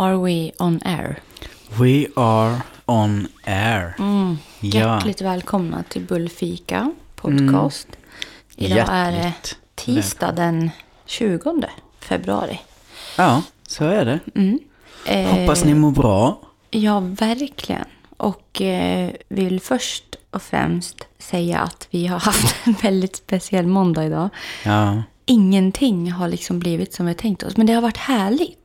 Are we on air? We are on air. Mm. Ja. Hjärtligt välkomna till Bullfika podcast. Idag är det tisdag den 20 februari. Ja, så är det. Mm. Eh, Hoppas ni mår bra. Ja, verkligen. Och eh, vill först och främst säga att vi har haft en väldigt speciell måndag idag. Ja. Ingenting har liksom blivit som vi tänkt oss, men det har varit härligt.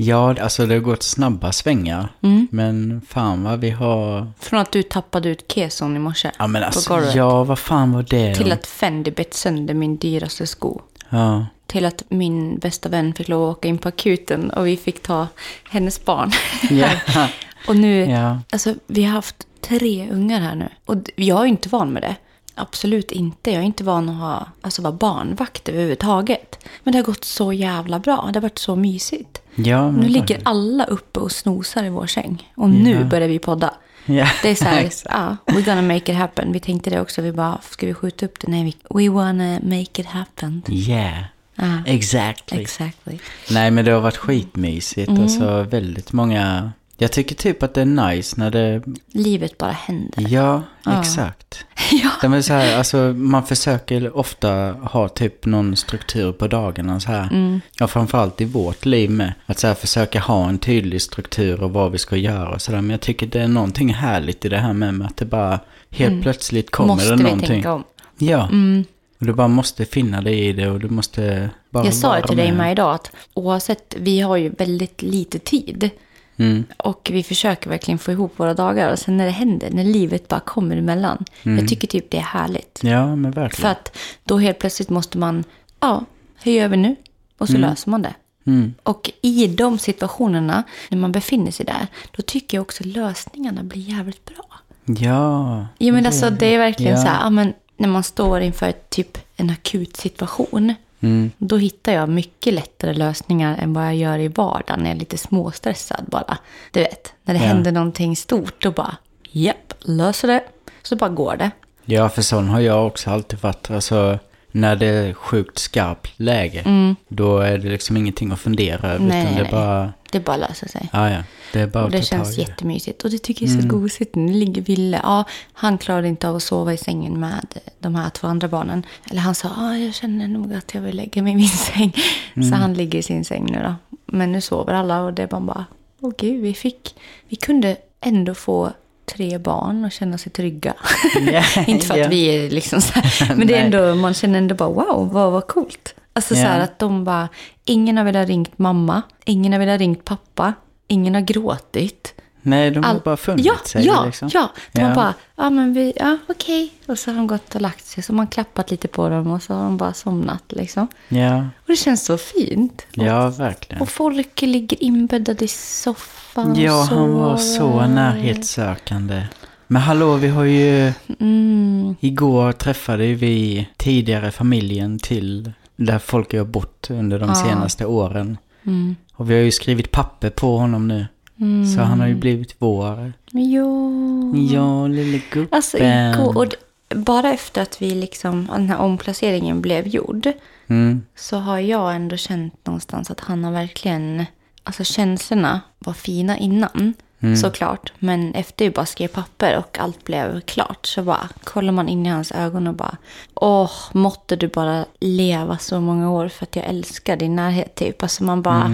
Ja, alltså det har gått snabba svängar. Mm. Men fan vad vi har... Från att du tappade ut keson i morse Ja, men på alltså, golvet. ja, vad fan var det Till att Fendi bet sönder min dyraste sko. Ja. Till att min bästa vän fick lov att åka in på akuten och vi fick ta hennes barn. Ja. och nu, ja. alltså vi har haft tre ungar här nu. Och jag är inte van med det. Absolut inte. Jag är inte van att ha, alltså vara barnvakt överhuvudtaget. Men det har gått så jävla bra. Det har varit så mysigt. Ja, Nu ligger alla uppe och snosar i vår säng. Och nu Ja. börjar vi podda. Ja. Det är så här, ja, we're gonna make it happen. Vi tänkte det också. Vi bara, ska vi skjuta upp det? Nej, vi, we wanna make it happen. Yeah, Ja, exactly. exactly. Nej, men det har varit skitmysigt. Mm. Alltså väldigt många... Jag tycker typ att det är nice när det... Livet bara händer. Ja, Ja. exakt. ja. Det är så här, alltså, man försöker ofta ha typ någon struktur på dagarna. Så här. Mm. Ja, framförallt i vårt liv med. Att så här, försöka ha en tydlig struktur och vad vi ska göra och sådär. Men jag tycker det är någonting härligt i det här med, med att det bara helt plötsligt kommer Mm. Måste det vi någonting. tänka om. Ja, Mm. och du bara måste finna dig i det och du måste bara Jag sa det till dig med idag att oavsett, vi har ju väldigt lite tid. Mm. Och vi försöker verkligen få ihop våra dagar. Och sen när det händer, när livet bara kommer emellan. Jag tycker typ det är härligt. Ja, men verkligen. För att då helt plötsligt måste man, ja, hur gör vi nu? Och så löser man det. Mm. Och i de situationerna, när man befinner sig där, då tycker jag också lösningarna blir jävligt bra. Ja. Ja, men alltså det är verkligen Ja. så här, ja, men när man står inför typ en akut situation, Mm. då hittar jag mycket lättare lösningar än vad jag gör i vardagen när jag är lite småstressad bara. Du vet, när det Ja. händer någonting stort, då bara, japp, löser det. Så bara går det. Ja, för sån har jag också alltid varit. Alltså, när det är sjukt skarpt läge, då är det liksom ingenting att fundera över. Mm. Nej, utan det nej. är bara, Det bara löser sig. ja ja, det är bara Och det tag känns det. jättemysigt. Och det tycker jag är så Mm. gosigt. Nu ligger Ville. Ja, han klarade inte av att sova i sängen med de här två andra barnen. Eller han sa, ah, jag känner nog att jag vill lägga mig i min säng. Mm. Så han ligger i sin säng nu då. Men nu sover alla och det är bara, åh gud, vi fick, vi kunde ändå få tre barn och känna sig trygga. Ja, inte för att vi är liksom så här, men det är ändå, man känner ändå bara, wow, vad, vad coolt. Alltså så Ja. här att de bara, ingen har velat ringt mamma, ingen har velat ringt pappa, ingen har gråtit. Nej, de har All- bara funnit ja, sig. Ja, liksom. ja. De Ja. har bara, ja men vi, ja okej. Och så har de gått och lagt sig. Så man klappat lite på dem och så har de bara somnat liksom. Ja, Och det känns så fint. ja verkligen. Och folk ligger inbäddade i soffan och Ja, han var så närhetssökande. Men hallå, vi har ju... Mm, Igår träffade vi tidigare familjen till där folk har bott under de Ja. senaste åren. mm, Och vi har ju skrivit papper på honom nu. Mm. Så han har ju blivit vår. Ja. Ja, lille gubben. Alltså igår, bara efter att vi liksom, den här omplaceringen blev gjord. Mm. så har jag ändå känt någonstans att han har verkligen... Alltså känslorna var fina innan, Mm. såklart. Men efter vi bara skrev papper och allt blev klart så bara kollar man in i hans ögon och bara... Åh, måtte du bara leva så många år för att jag älskar din närhet, typ. Alltså man bara...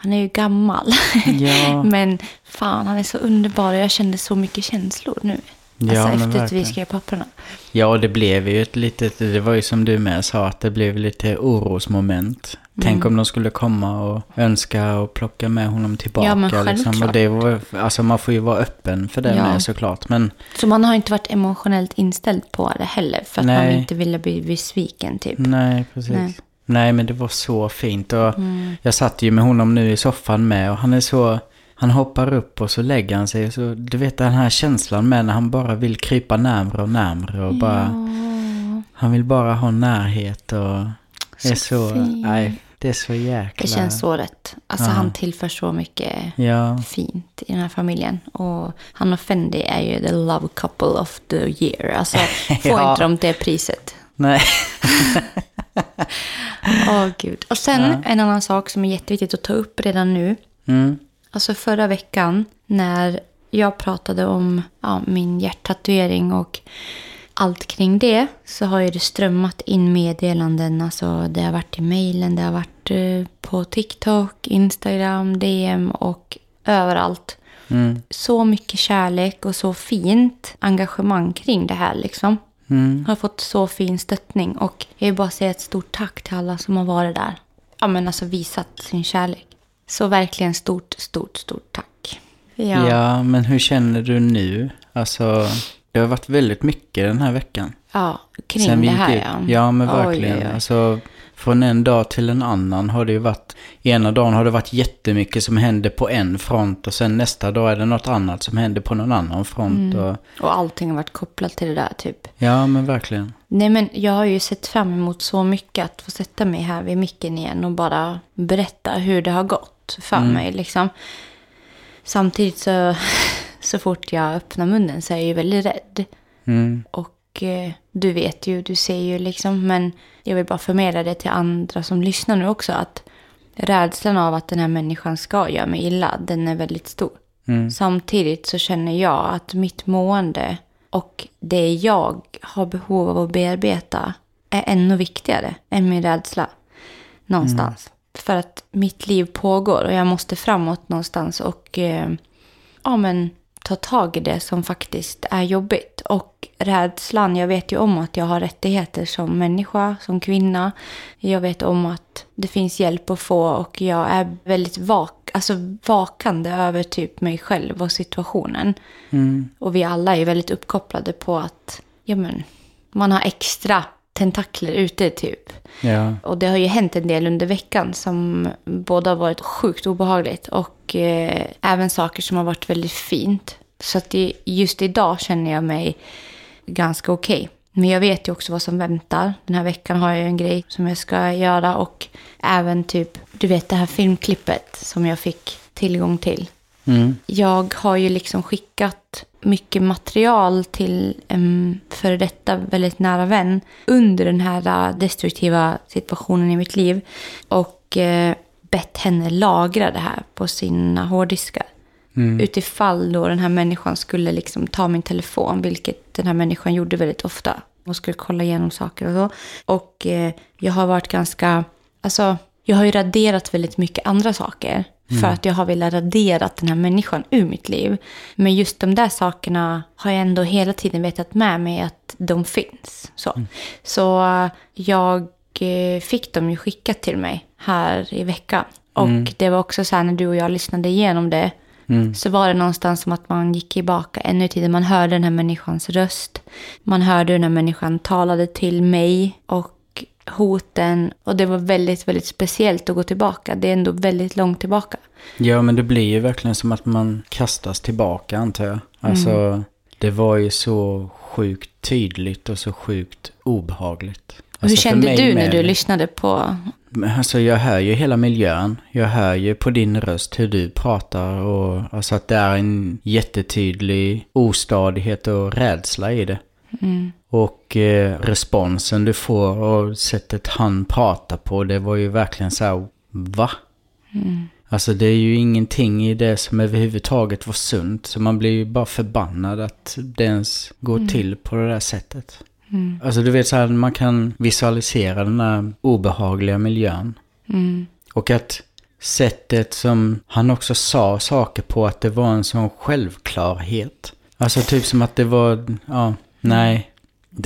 Han är ju gammal. Mm. Ja. men fan, han är så underbar och jag kände så mycket känslor nu. Ja, alltså efter att vi verkligen. skrev papperna. Ja, och det blev ju ett litet, det var ju som du med sa, att det blev lite orosmoment. Tänk Mm. om de skulle komma och önska och plocka med honom tillbaka. Ja, men liksom. Och självklart. det var, alltså man får ju vara öppen för det Ja. med såklart. Men Så man har inte varit emotionellt inställd på det heller. För att man Nej. inte ville bli besviken typ. nej, precis. Nej. Nej. men det var så fint. Och Mm. jag satt ju med honom nu i soffan med och han är så... Han hoppar upp och så lägger han sig. Så, du vet den här känslan med när han bara vill krypa närmre och närmre. Och bara, Ja, Han vill bara ha närhet och... Det är Så så... Nej, det är så jäkla... det känns så rätt. Alltså Ja. han tillför så mycket Ja, fint i den här familjen. Och han och Fendi är ju the love couple of the year. Alltså får inte de det priset. nej. Åh gud. Och sen Ja. en annan sak som är jätteviktigt att ta upp redan nu. Mm. Alltså förra veckan när jag pratade om ja, min hjärttatuering och allt kring det så har ju det strömmat in meddelanden. Alltså det har varit i mejlen, det har varit eh, på TikTok, Instagram, DM och överallt. Mm. Så mycket kärlek och så fint engagemang kring det här liksom. Mm. Har fått så fin stöttning och jag vill bara säga ett stort tack till alla som har varit där. Ja men alltså visat sin kärlek. Så verkligen stort, stort, stort tack. Ja. men hur känner du nu? Alltså, det har varit väldigt mycket den här veckan. Ja, kring Sen det här ut. ja. Ja, men Oj, verkligen. oj, oj. Alltså, från en dag till en annan har det ju varit... Ena dagen har det varit jättemycket som händer på en front och sen nästa dag är det något annat som händer på någon annan front. Mm. Och, Och allting har varit kopplat till det där typ. ja, men verkligen. Nej men jag har ju sett fram emot så mycket att få sätta mig här vid micken igen och bara berätta hur det har gått för Mm. mig liksom. Samtidigt så, så fort jag öppnar munnen så är jag ju väldigt rädd. Mm. Och eh, du vet ju, du ser ju liksom. Men jag vill bara förmedla det till andra som lyssnar nu också. Att rädslan av att den här människan ska göra mig illa, den är väldigt stor. Mm. Samtidigt så känner jag att mitt mående och det jag har behov av att bearbeta är ännu viktigare än min rädsla. Någonstans. För att mitt liv pågår och jag måste framåt någonstans och eh, ja, men, ta tag i det som faktiskt är jobbigt. Och rädslan, jag vet ju om att jag har rättigheter som människa, som kvinna. Jag vet om att det finns hjälp att få och jag är väldigt vak, alltså vakande över typ mig själv och situationen. Mm. Och vi alla är väldigt uppkopplade på att ja, men, man har extra tentakler ute typ. Ja. Och det har ju hänt en del under veckan som både har varit sjukt obehagligt och eh, även saker som har varit väldigt fint. Så att det, just idag känner jag mig ganska okej. Men jag vet ju också vad som väntar. Den här veckan har jag en grej som jag ska göra och även typ, du vet det här filmklippet som jag fick tillgång till. Mm. Jag har ju liksom skickat mycket material till en före detta väldigt nära vän under den här äh, destruktiva situationen i mitt liv. Och eh, bett henne lagra det här på sina hårddiskar. Mm. Utifall då den här människan skulle liksom ta min telefon, vilket den här människan gjorde väldigt ofta. Och skulle kolla igenom saker och så. Och eh, jag har varit ganska, alltså jag har ju raderat väldigt mycket andra saker. För att jag har velat radera den här människan ur mitt liv. Men just de där sakerna har jag ändå hela tiden vetat med mig att de finns. Så, så eh, jag eh, fick dem ju skickat till mig här i veckan. Och det var också så här när du och jag lyssnade igenom det. Mm. Så var det någonstans som att man gick tillbaka ännu i tiden. Man hörde den här människans röst. Man hörde hur den här människan talade till mig. Och hoten. Och det var väldigt, väldigt speciellt att gå tillbaka. Det är ändå väldigt långt tillbaka. Ja, men det blir ju verkligen som att man kastas tillbaka, antar jag. Alltså, Mm. det var ju så sjukt tydligt och så sjukt obehagligt. Hur Alltså, för kände du när du lyssnade på... Alltså jag hör ju hela miljön. Jag hör ju på din röst hur du pratar och alltså att det är en jättetydlig ostadighet och rädsla i det. Mm. Och eh, responsen du får och sättet han pratar på, det var ju verkligen så här, va? Mm. Alltså det är ju ingenting i det som överhuvudtaget var sunt. Så man blir ju bara förbannad att det ens går till på det där sättet. Mm. Alltså du vet så här, man kan visualisera den här obehagliga miljön. Mm. Och att sättet som han också sa saker på att det var en sån självklarhet. Alltså typ som att det var, ja, nej.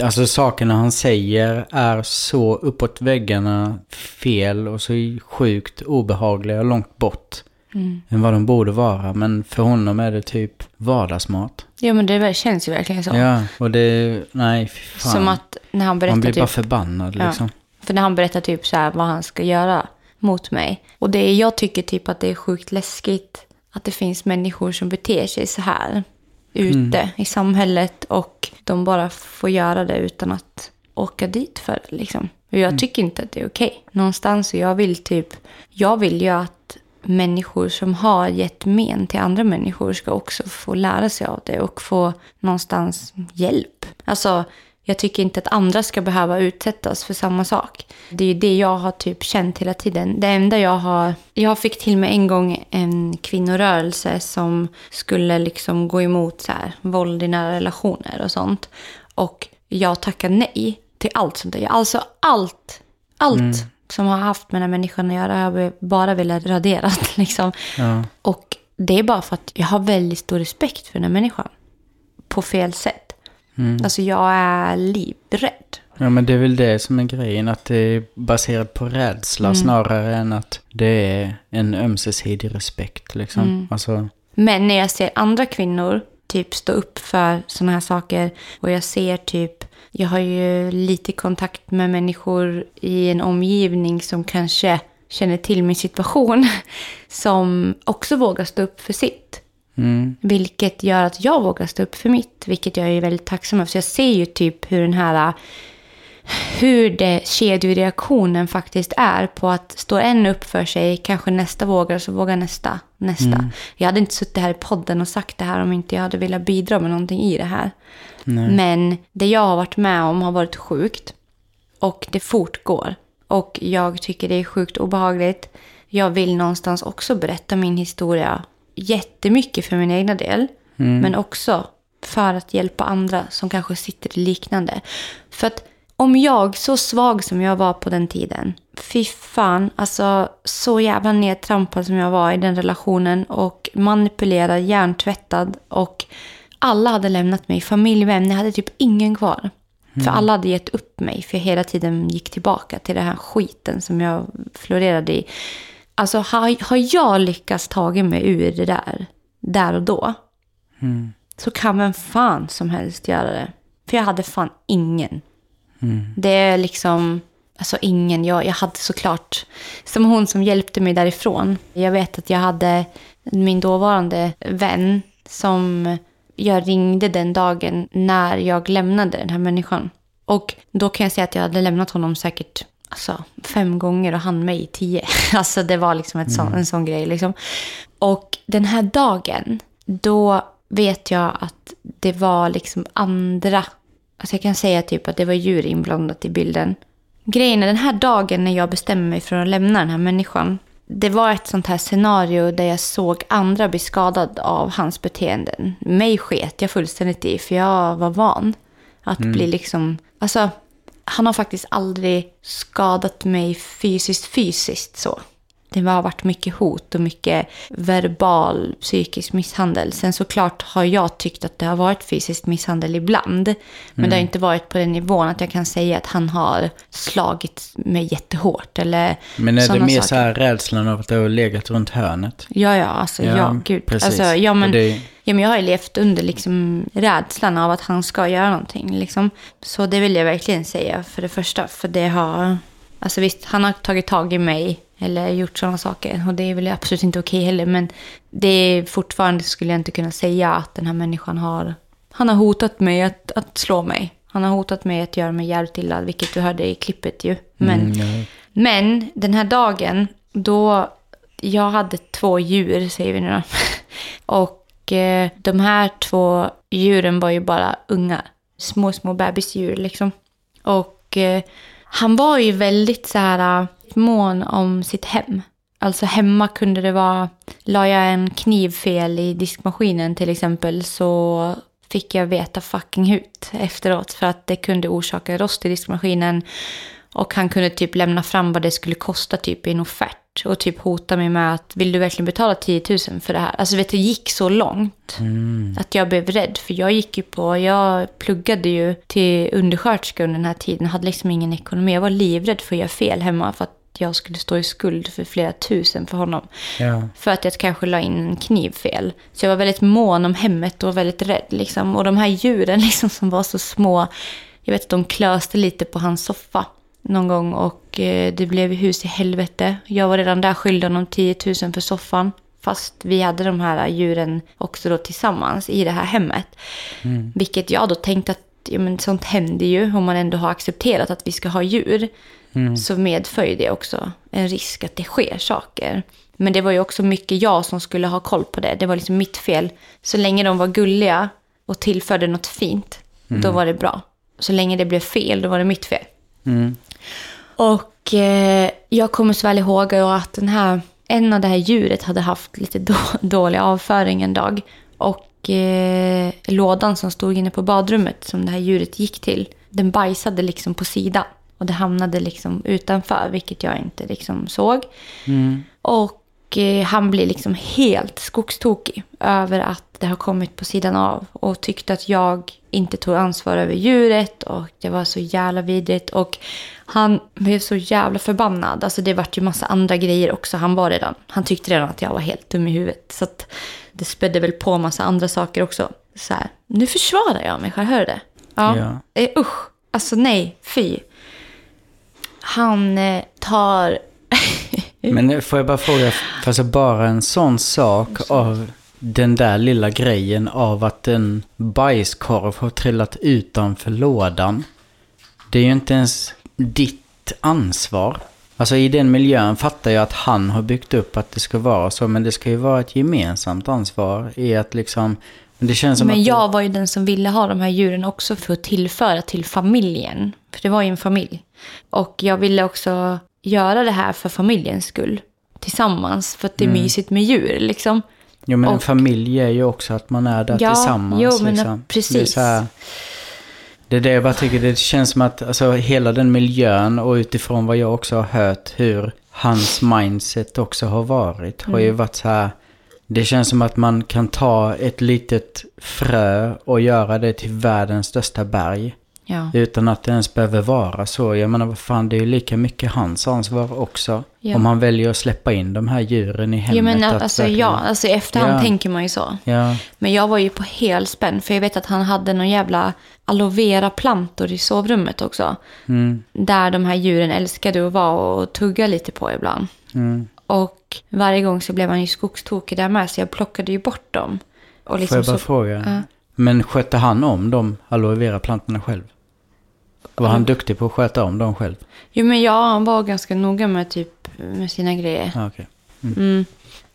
Alltså sakerna han säger är så uppåt väggarna fel och så sjukt obehagliga och långt bort. Mm. Än vad de borde vara. Men för honom är det typ vardagsmat. Ja, men det känns ju verkligen så. Ja, och det, nej fan. Som att när han Man berättar blir typ... bara förbannad Ja. liksom. För när han berättar typ så här vad han ska göra mot mig. Och det jag tycker typ att det är sjukt läskigt att det finns människor som beter sig så här ute i samhället och de bara får göra det utan att åka dit för det liksom. Och jag tycker inte att det är okej. Någonstans, och jag vill typ, jag vill ju att människor som har gett men till andra människor ska också få lära sig av det och få någonstans hjälp. Alltså, Jag tycker inte att andra ska behöva utsättas för samma sak. Det är ju det jag har typ känt hela tiden. Det enda jag har... Jag fick till mig en gång en kvinnorörelse som skulle liksom gå emot så här, våld i nära relationer och sånt. Och jag tackade nej till allt sånt där. Alltså allt, allt som har haft med den här människan att göra har jag bara velat radera. Liksom. Ja. Och det är bara för att jag har väldigt stor respekt för den här människan. På fel sätt. Alltså jag är livrädd. Ja men det är väl det som är grejen, att det är baserat på rädsla snarare än att det är en ömsesidig respekt liksom. Alltså, Men när jag ser andra kvinnor typ stå upp för sådana här saker och jag ser typ, jag har ju lite kontakt med människor i en omgivning som kanske känner till min situation, som också vågar stå upp för sitt. Mm, Vilket gör att jag vågar stå upp för mitt, vilket jag är väldigt tacksam över. Så jag ser ju typ hur den här, hur det kedjereaktionen faktiskt är på att stå en upp för sig, kanske nästa vågar och så vågar nästa, nästa. Jag hade inte suttit här i podden och sagt det här om inte jag hade velat bidra med någonting i det här. Men det jag har varit med om har varit sjukt. Och det fortgår. Och jag tycker det är sjukt obehagligt. Jag vill någonstans också berätta min historia jättemycket för min egna del. Men också för att hjälpa andra som kanske sitter i liknande. För att om jag, så svag som jag var på den tiden, fy fan, alltså så jävla nedtrampad som jag var i den relationen och manipulerad, hjärntvättad och alla hade lämnat mig, familj, vänner, jag hade typ ingen kvar. För alla hade gett upp mig, för jag hela tiden gick tillbaka till den här skiten som jag florerade i. Alltså har, har jag lyckats tagit mig ur det där, där och då, så kan vem fan som helst göra det. För jag hade fan ingen. Det är liksom, alltså ingen. Jag, jag hade såklart, som hon som hjälpte mig därifrån. Jag vet att jag hade min dåvarande vän som jag ringde den dagen när jag lämnade den här människan. Och då kan jag säga att jag hade lämnat honom säkert alltså, fem gånger och han mig tio. Alltså det var liksom ett sån, en sån grej. Liksom. Och den här dagen, då vet jag att det var liksom andra Alltså jag kan säga typ att det var djur inblandat i bilden. Grejen är den här dagen när jag bestämmer mig för att lämna den här människan. Det var ett sånt här scenario där jag såg andra bli skadade av hans beteenden. Mig sket jag fullständigt i för jag var van att bli liksom... Alltså, han har faktiskt aldrig skadat mig fysiskt fysiskt så. Det har varit mycket hot och mycket verbal psykisk misshandel. Sen såklart har jag tyckt att det har varit fysisk misshandel ibland. Men det har inte varit på den nivån att jag kan säga att han har slagit mig jättehårt. Eller men är det mer saker. så här rädslan av att det har legat runt hörnet? Ja, ja, alltså ja, Ja, gud. precis. Alltså, ja, men, det- ja, men jag har ju levt under liksom, rädslan av att han ska göra någonting. Liksom. Så det vill jag verkligen säga för det första. För det har, alltså visst, han har tagit tag i mig eller gjort sådana saker. Och det är väl absolut inte okej heller. Men det är fortfarande skulle jag inte kunna säga att den här människan har, han har hotat mig att, att slå mig. Han har hotat mig att göra mig jävligt illa, vilket du hörde i klippet ju. Men, Mm, men den här dagen, då jag hade två djur, säger vi nu då. Och eh, de här två djuren var ju bara ungar. Små, små bebisdjur liksom. Och eh, han var ju väldigt så här äh, mån om sitt hem. Alltså hemma kunde det vara, la jag en kniv fel i diskmaskinen till exempel så fick jag veta fucking hut efteråt för att det kunde orsaka rost i diskmaskinen. Och han kunde typ lämna fram vad det skulle kosta typ i en offert. Och typ hota mig med att vill du verkligen betala 10 000 för det här? Alltså vet du, det gick så långt. Att jag blev rädd. För jag gick ju på, jag pluggade ju till undersköterska under den här tiden. Hade liksom ingen ekonomi. Jag var livrädd för att göra fel hemma. För att jag skulle stå i skuld för flera tusen för honom. Ja. För att jag kanske la in en kniv fel. Så jag var väldigt mån om hemmet och väldigt rädd. Liksom. Och de här djuren liksom, som var så små. Jag vet att de klöste lite på hans soffa någon gång. Och eh, det blev hus i helvete. Jag var redan där skyldig honom 10 000 för soffan. Fast vi hade de här djuren också då tillsammans i det här hemmet. Vilket jag då tänkte att ja, men sånt händer ju om man ändå har accepterat att vi ska ha djur. Så medför ju det också en risk att det sker saker. Men det var ju också mycket jag som skulle ha koll på det. Det var liksom mitt fel. Så länge de var gulliga och tillförde något fint, då var det bra. så länge det blev fel, då var det mitt fel. Mm. Och eh, jag kommer så väl ihåg att den här, en av det här djuret hade haft lite då, dålig avföring en dag. Och eh, lådan som stod inne på badrummet som det här djuret gick till, den bajsade liksom på sidan. Och det hamnade liksom utanför, vilket jag inte liksom såg. Mm. Och eh, han blir liksom helt skogstokig över att det har kommit på sidan av. Och tyckte att jag inte tog ansvar över djuret och det var så jävla vidrigt. Och han blev så jävla förbannad. Alltså det vart ju massa andra grejer också. Han var redan, han tyckte redan att jag var helt dum i huvudet. Så att det spädde väl på massa andra saker också. Så här, nu försvarar jag mig själv, hör du det? Ja. Ja. Eh, usch, alltså nej, fy. Han eh, tar... Men får jag bara fråga, alltså bara en sån sak av den där lilla grejen av att en bajskorv har trillat utanför lådan. Det är ju inte ens ditt ansvar. Alltså i den miljön fattar jag att han har byggt upp att det ska vara så, men det ska ju vara ett gemensamt ansvar i att liksom... Det känns som Men att jag var ju den som ville ha de här djuren också för att tillföra till familjen. För det var ju en familj. Och jag ville också göra det här för familjens skull. Tillsammans, för att det är Mm. mysigt med djur liksom. Jo men en och- familj är ju också att man är där Ja, tillsammans. jo, men liksom. precis. Det är, så här, det är det jag bara tycker, det känns som att alltså, hela den miljön och utifrån vad jag också har hört hur hans mindset också har varit. Har ju Mm. varit så här, det känns som att man kan ta ett litet frö och göra det till världens största berg. Ja. Utan att det ens behöver vara så. Jag menar vad fan, det är ju lika mycket hans ansvar också. Ja. Om han väljer att släppa in de här djuren i hemmet. Jo, men att alltså, verkligen- ja, alltså i efterhand Ja. tänker man ju så. Ja, Men jag var ju på helspänn, för jag vet att han hade någon jävla aloe vera-plantor i sovrummet också. mm, Där de här djuren älskade att vara och tugga lite på ibland. mm. Och varje gång så blev han ju skogstokig där med, så jag plockade ju bort dem. Och Får liksom jag bara så, fråga? Men skötte han om de aloe vera-plantorna själv? Var han duktig på att sköta om dem själv? Jo men ja, han var ganska noga med typ med sina grejer. Ja, okej. Mm.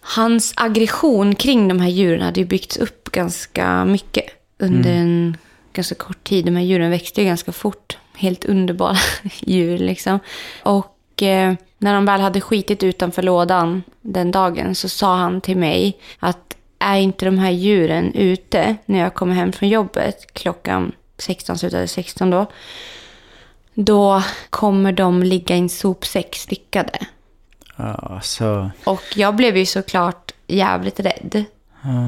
Hans aggression kring de här djuren hade ju byggts upp ganska mycket under en ganska kort tid. De här djuren växte ju ganska fort. Helt underbara djur liksom. Och eh, när de väl hade skitit utanför lådan den dagen så sa han till mig att är inte de här djuren ute när jag kommer hem från jobbet klockan 16, slutade 16 då. Då kommer de ligga i en sopsäck stickade. Så... Och jag blev ju såklart jävligt rädd.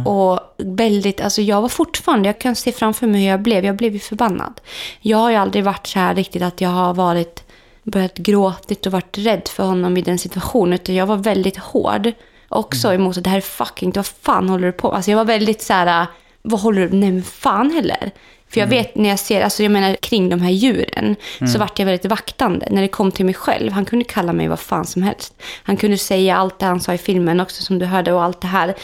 Och väldigt, alltså jag var fortfarande, jag kan se framför mig hur jag blev. Jag blev ju förbannad. Jag har ju aldrig varit så här riktigt att jag har varit, börjat gråtit och varit rädd för honom i den situationen. Utan jag var väldigt hård också emot att det här är fucking, vad fan håller du på Alltså jag var väldigt så här, vad håller du, nej men fan heller. För jag vet när jag ser, alltså jag menar kring de här djuren, så vart jag väldigt vaktande. När det kom till mig själv, han kunde kalla mig vad fan som helst. Han kunde säga allt det han sa i filmen också som du hörde och allt det här.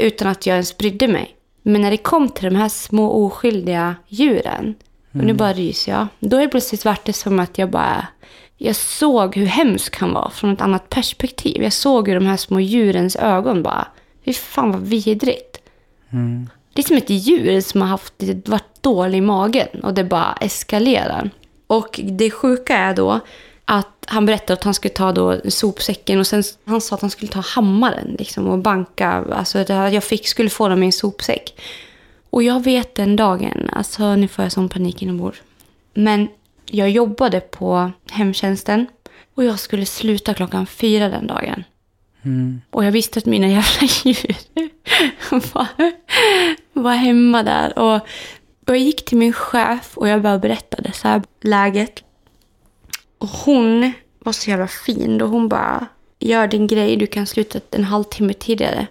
Utan att jag ens brydde mig. Men när det kom till de här små oskyldiga djuren, och nu bara ryser jag. Då är det plötsligt vart det som att jag bara, jag såg hur hemsk han var från ett annat perspektiv. Jag såg hur de här små djurens ögon bara, fy fan vad vidrigt. Det är som ett djur som har haft, varit dålig i magen och det bara eskalerar. Och det sjuka är då att han berättade att han skulle ta då sopsäcken och sen han sa att han skulle ta hammaren liksom och banka. Alltså jag fick, skulle få dem i en sopsäck. Och jag vet den dagen, alltså nu får jag sån panik inombords. Men jag jobbade på hemtjänsten och jag skulle sluta klockan fyra den dagen. Och jag visste att mina jävla djur var, var hemma där. Och, och jag gick till min chef och jag bara berättade så här läget. Och hon var så jävla fin och hon bara, gör din grej, du kan sluta en halvtimme tidigare.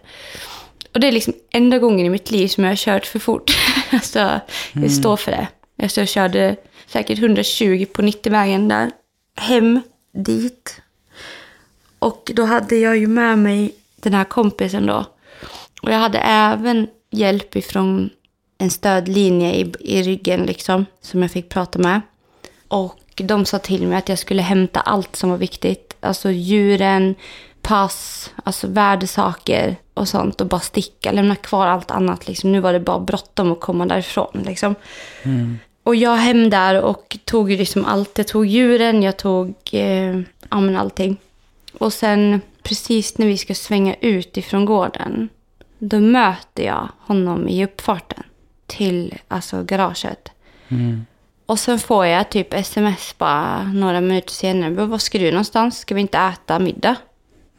Och det är liksom enda gången i mitt liv som jag har kört för fort. alltså, jag står för det. Alltså, jag körde säkert 120 på 90-vägen där. Hem, dit. Och då hade jag ju med mig den här kompisen då. Och jag hade även hjälp ifrån en stödlinje i, i ryggen liksom. Som jag fick prata med. Och de sa till mig att jag skulle hämta allt som var viktigt. Alltså djuren, pass, alltså värdesaker och sånt. Och bara sticka, lämna kvar allt annat liksom. Nu var det bara bråttom att komma därifrån liksom. Mm. Och jag hem där och tog ju liksom allt. Jag tog djuren, jag tog eh, ja, men allting. Och sen precis när vi ska svänga ut ifrån gården. Då möter jag honom i uppfarten till alltså garaget. Mm. Och sen får jag typ sms bara några minuter senare. "Men Var ska du någonstans? Ska vi inte äta middag?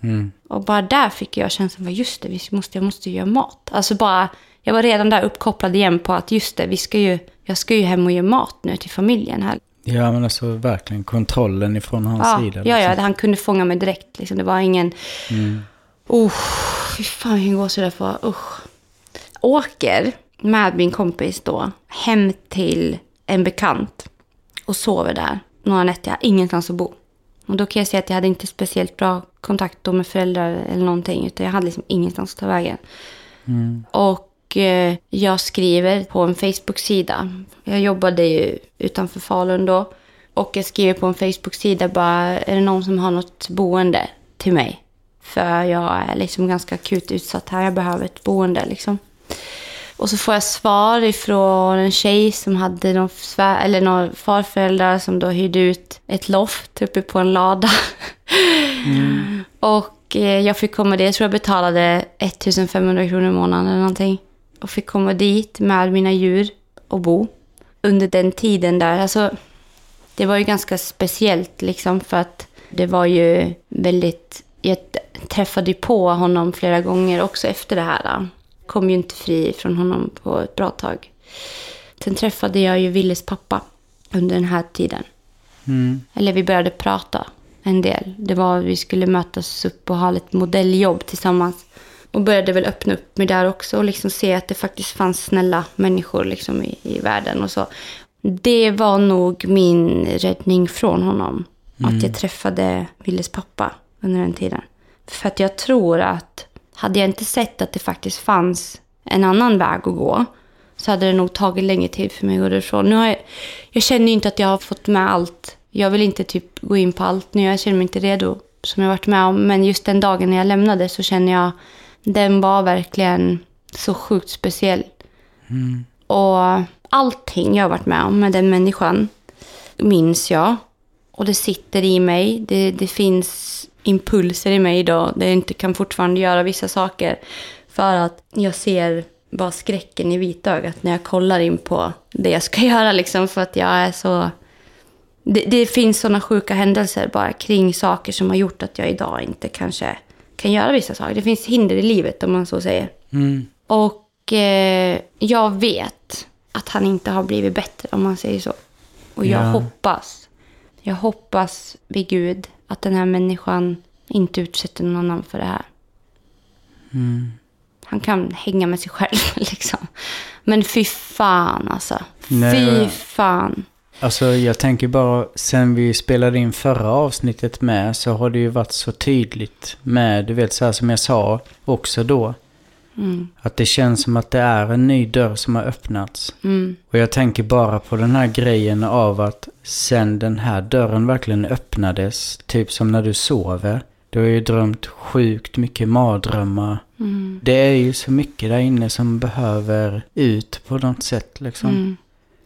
Mm. Och bara där fick jag känslan av just det, vi måste, jag måste göra mat. Alltså bara, jag var redan där uppkopplad igen på att just det, vi ska ju, jag ska ju hem och göra mat nu till familjen här. Ja, men alltså verkligen kontrollen ifrån hans Ja, sida. ja, ja, liksom. han kunde fånga mig direkt. Liksom. Det var ingen... Mm. Oh, fy fan vilken gåshud jag får. Usch. Åker med min kompis då hem till en bekant och sover där några nätter. Jag har ingenstans att bo. Och då kan jag säga att jag hade inte speciellt bra kontakt då med föräldrar eller någonting. Utan jag hade liksom ingenstans att ta vägen. Mm. Och eh, jag skriver på en Facebook-sida. Jag jobbade ju utanför Falun då. Och jag skriver på en Facebook-sida bara, är det någon som har något boende till mig? För jag är liksom ganska akut utsatt här, jag behöver ett boende liksom. Och så får jag svar ifrån en tjej som hade någon, svär, eller några farföräldrar som då hyrde ut ett loft uppe på en lada. Och eh, jag fick komma dit, jag tror jag betalade 1500 kronor i månaden eller någonting. Och fick komma dit med mina djur och bo. Under den tiden där, alltså det var ju ganska speciellt liksom för att det var ju väldigt, jag träffade ju på honom flera gånger också efter det här. Kom ju inte fri från honom på ett bra tag. Sen träffade jag ju Willes pappa under den här tiden. Mm. Eller vi började prata en del. Det var vi skulle mötas upp och ha ett modelljobb tillsammans. Och började väl öppna upp mig där också och liksom se att det faktiskt fanns snälla människor liksom i, i världen och så. Det var nog min räddning från honom. Att jag träffade Willes pappa under den tiden. För att jag tror att hade jag inte sett att det faktiskt fanns en annan väg att gå så hade det nog tagit längre tid för mig att gå därifrån. Nu har jag, jag känner inte att jag har fått med allt. Jag vill inte typ gå in på allt nu. Jag känner mig inte redo som jag varit med om. Men just den dagen när jag lämnade så känner jag den var verkligen så sjukt speciell. Och allting jag har varit med om med den människan minns jag. Och det sitter i mig. Det, det finns impulser i mig idag där jag inte kan fortfarande göra vissa saker. För att jag ser bara skräcken i vitögat när jag kollar in på det jag ska göra. Liksom, för att jag är så... Det, det finns sådana sjuka händelser bara kring saker som har gjort att jag idag inte kanske kan göra vissa saker. Det finns hinder i livet om man så säger. Mm. Och eh, jag vet att han inte har blivit bättre om man säger så. Och jag Ja. hoppas, jag hoppas vid Gud att den här människan inte utsätter någon annan för det här. Mm. Han kan hänga med sig själv liksom. Men fy fan alltså. Nej, fy fan. Alltså jag tänker bara, sen vi spelade in förra avsnittet med så har det ju varit så tydligt med, du vet så här som jag sa också då. Mm. Att det känns som att det är en ny dörr som har öppnats. Mm. Och jag tänker bara på den här grejen av att sen den här dörren verkligen öppnades, typ som när du sover. Du har ju drömt sjukt mycket mardrömmar. Mm. Det är ju så mycket där inne som behöver ut på något sätt liksom.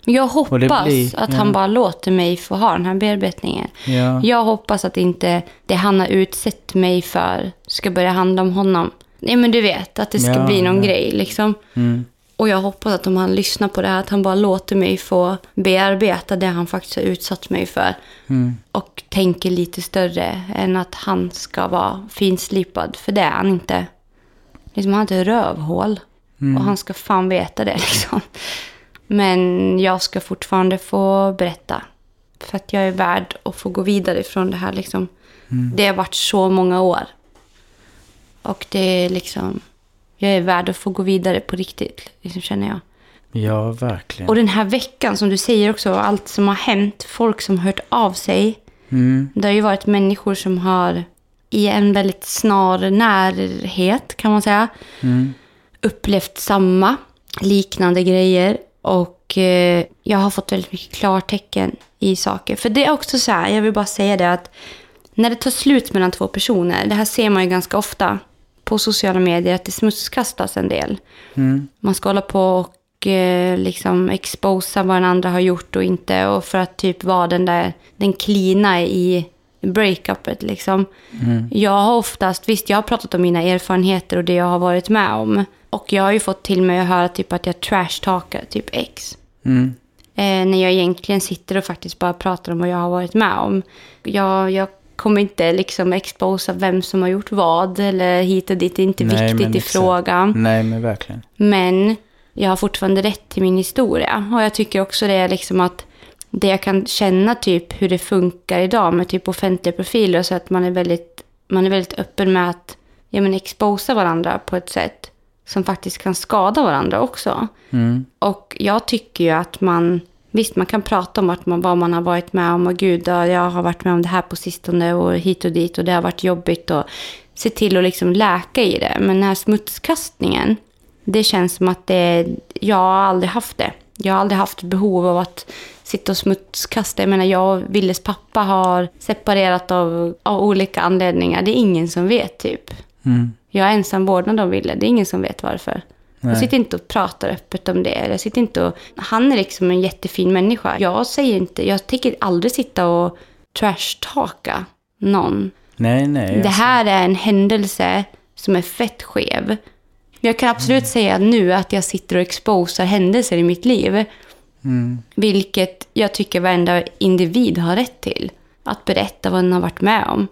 Mm. Jag hoppas blir- att ja. han bara låter mig få ha den här bearbetningen. Ja. Jag hoppas att inte det han har utsett mig för ska börja handla om honom. Nej men du vet, att det ska Ja, bli någon grej liksom. Mm. Och jag hoppas att om han lyssnar på det här, att han bara låter mig få bearbeta det han faktiskt har utsatt mig för. Mm. Och tänker lite större än att han ska vara finslipad. För det är han inte. Liksom, han har inte rövhål. Mm. Och han ska fan veta det liksom. Men jag ska fortfarande få berätta. För att jag är värd att få gå vidare från det här liksom. Mm. Det har varit så många år. Och det är liksom... Jag är värd att få gå vidare på riktigt, liksom, känner jag. Ja, verkligen. Och den här veckan, som du säger också, allt som har hänt, folk som har hört av sig. Mm. Det har ju varit människor som har i en väldigt snar närhet, kan man säga, Mm. upplevt samma liknande grejer. Och eh, jag har fått väldigt mycket klartecken i saker. För det är också så här, jag vill bara säga det att när det tar slut mellan två personer, det här ser man ju ganska ofta på sociala medier, att det smutskastas en del. Mm. Man ska hålla på och eh, liksom exposa vad den andra har gjort och inte. Och för att typ vara den där, den klina i breakupet liksom. Jag har oftast, visst jag har pratat om mina erfarenheter och det jag har varit med om. Och jag har ju fått till mig att höra typ att jag trash-talkar typ ex. Mm. Eh, när jag egentligen sitter och faktiskt bara pratar om vad jag har varit med om. Jag, jag kommer inte liksom exposa vem som har gjort vad eller hit och dit. Det är inte Nej, viktigt i frågan. Nej, men verkligen. Men jag har fortfarande rätt till min historia. Och jag tycker också det är liksom att det jag kan känna typ hur det funkar idag med typ offentliga profiler. Så att man är väldigt, man är väldigt öppen med att ja, men exposa varandra på ett sätt som faktiskt kan skada varandra också. Mm. Och jag tycker ju att man, visst man kan prata om att man, vad man har varit med om och gud, ja, jag har varit med om det här på sistone och hit och dit och det har varit jobbigt och se till att liksom läka i det. Men den här smutskastningen, det känns som att det, jag har aldrig haft det. Jag har aldrig haft behov av att sitta och smutskasta. Jag menar, jag och Willes pappa har separerat av, av olika anledningar. Det är ingen som vet typ. Mm. Jag är ensam vårdnad om Wille. Det är ingen som vet varför. Nej. Jag sitter inte och pratar öppet om det. Jag sitter inte och... Han är liksom en jättefin människa. Jag säger inte... Jag tänker aldrig sitta och trash-talka någon. Nej, nej. Det här är en händelse som är fett skev. Jag kan absolut säga nu att jag sitter och exposar händelser i mitt liv. Mm. Vilket jag tycker varenda individ har rätt till. Att berätta vad den har varit med om.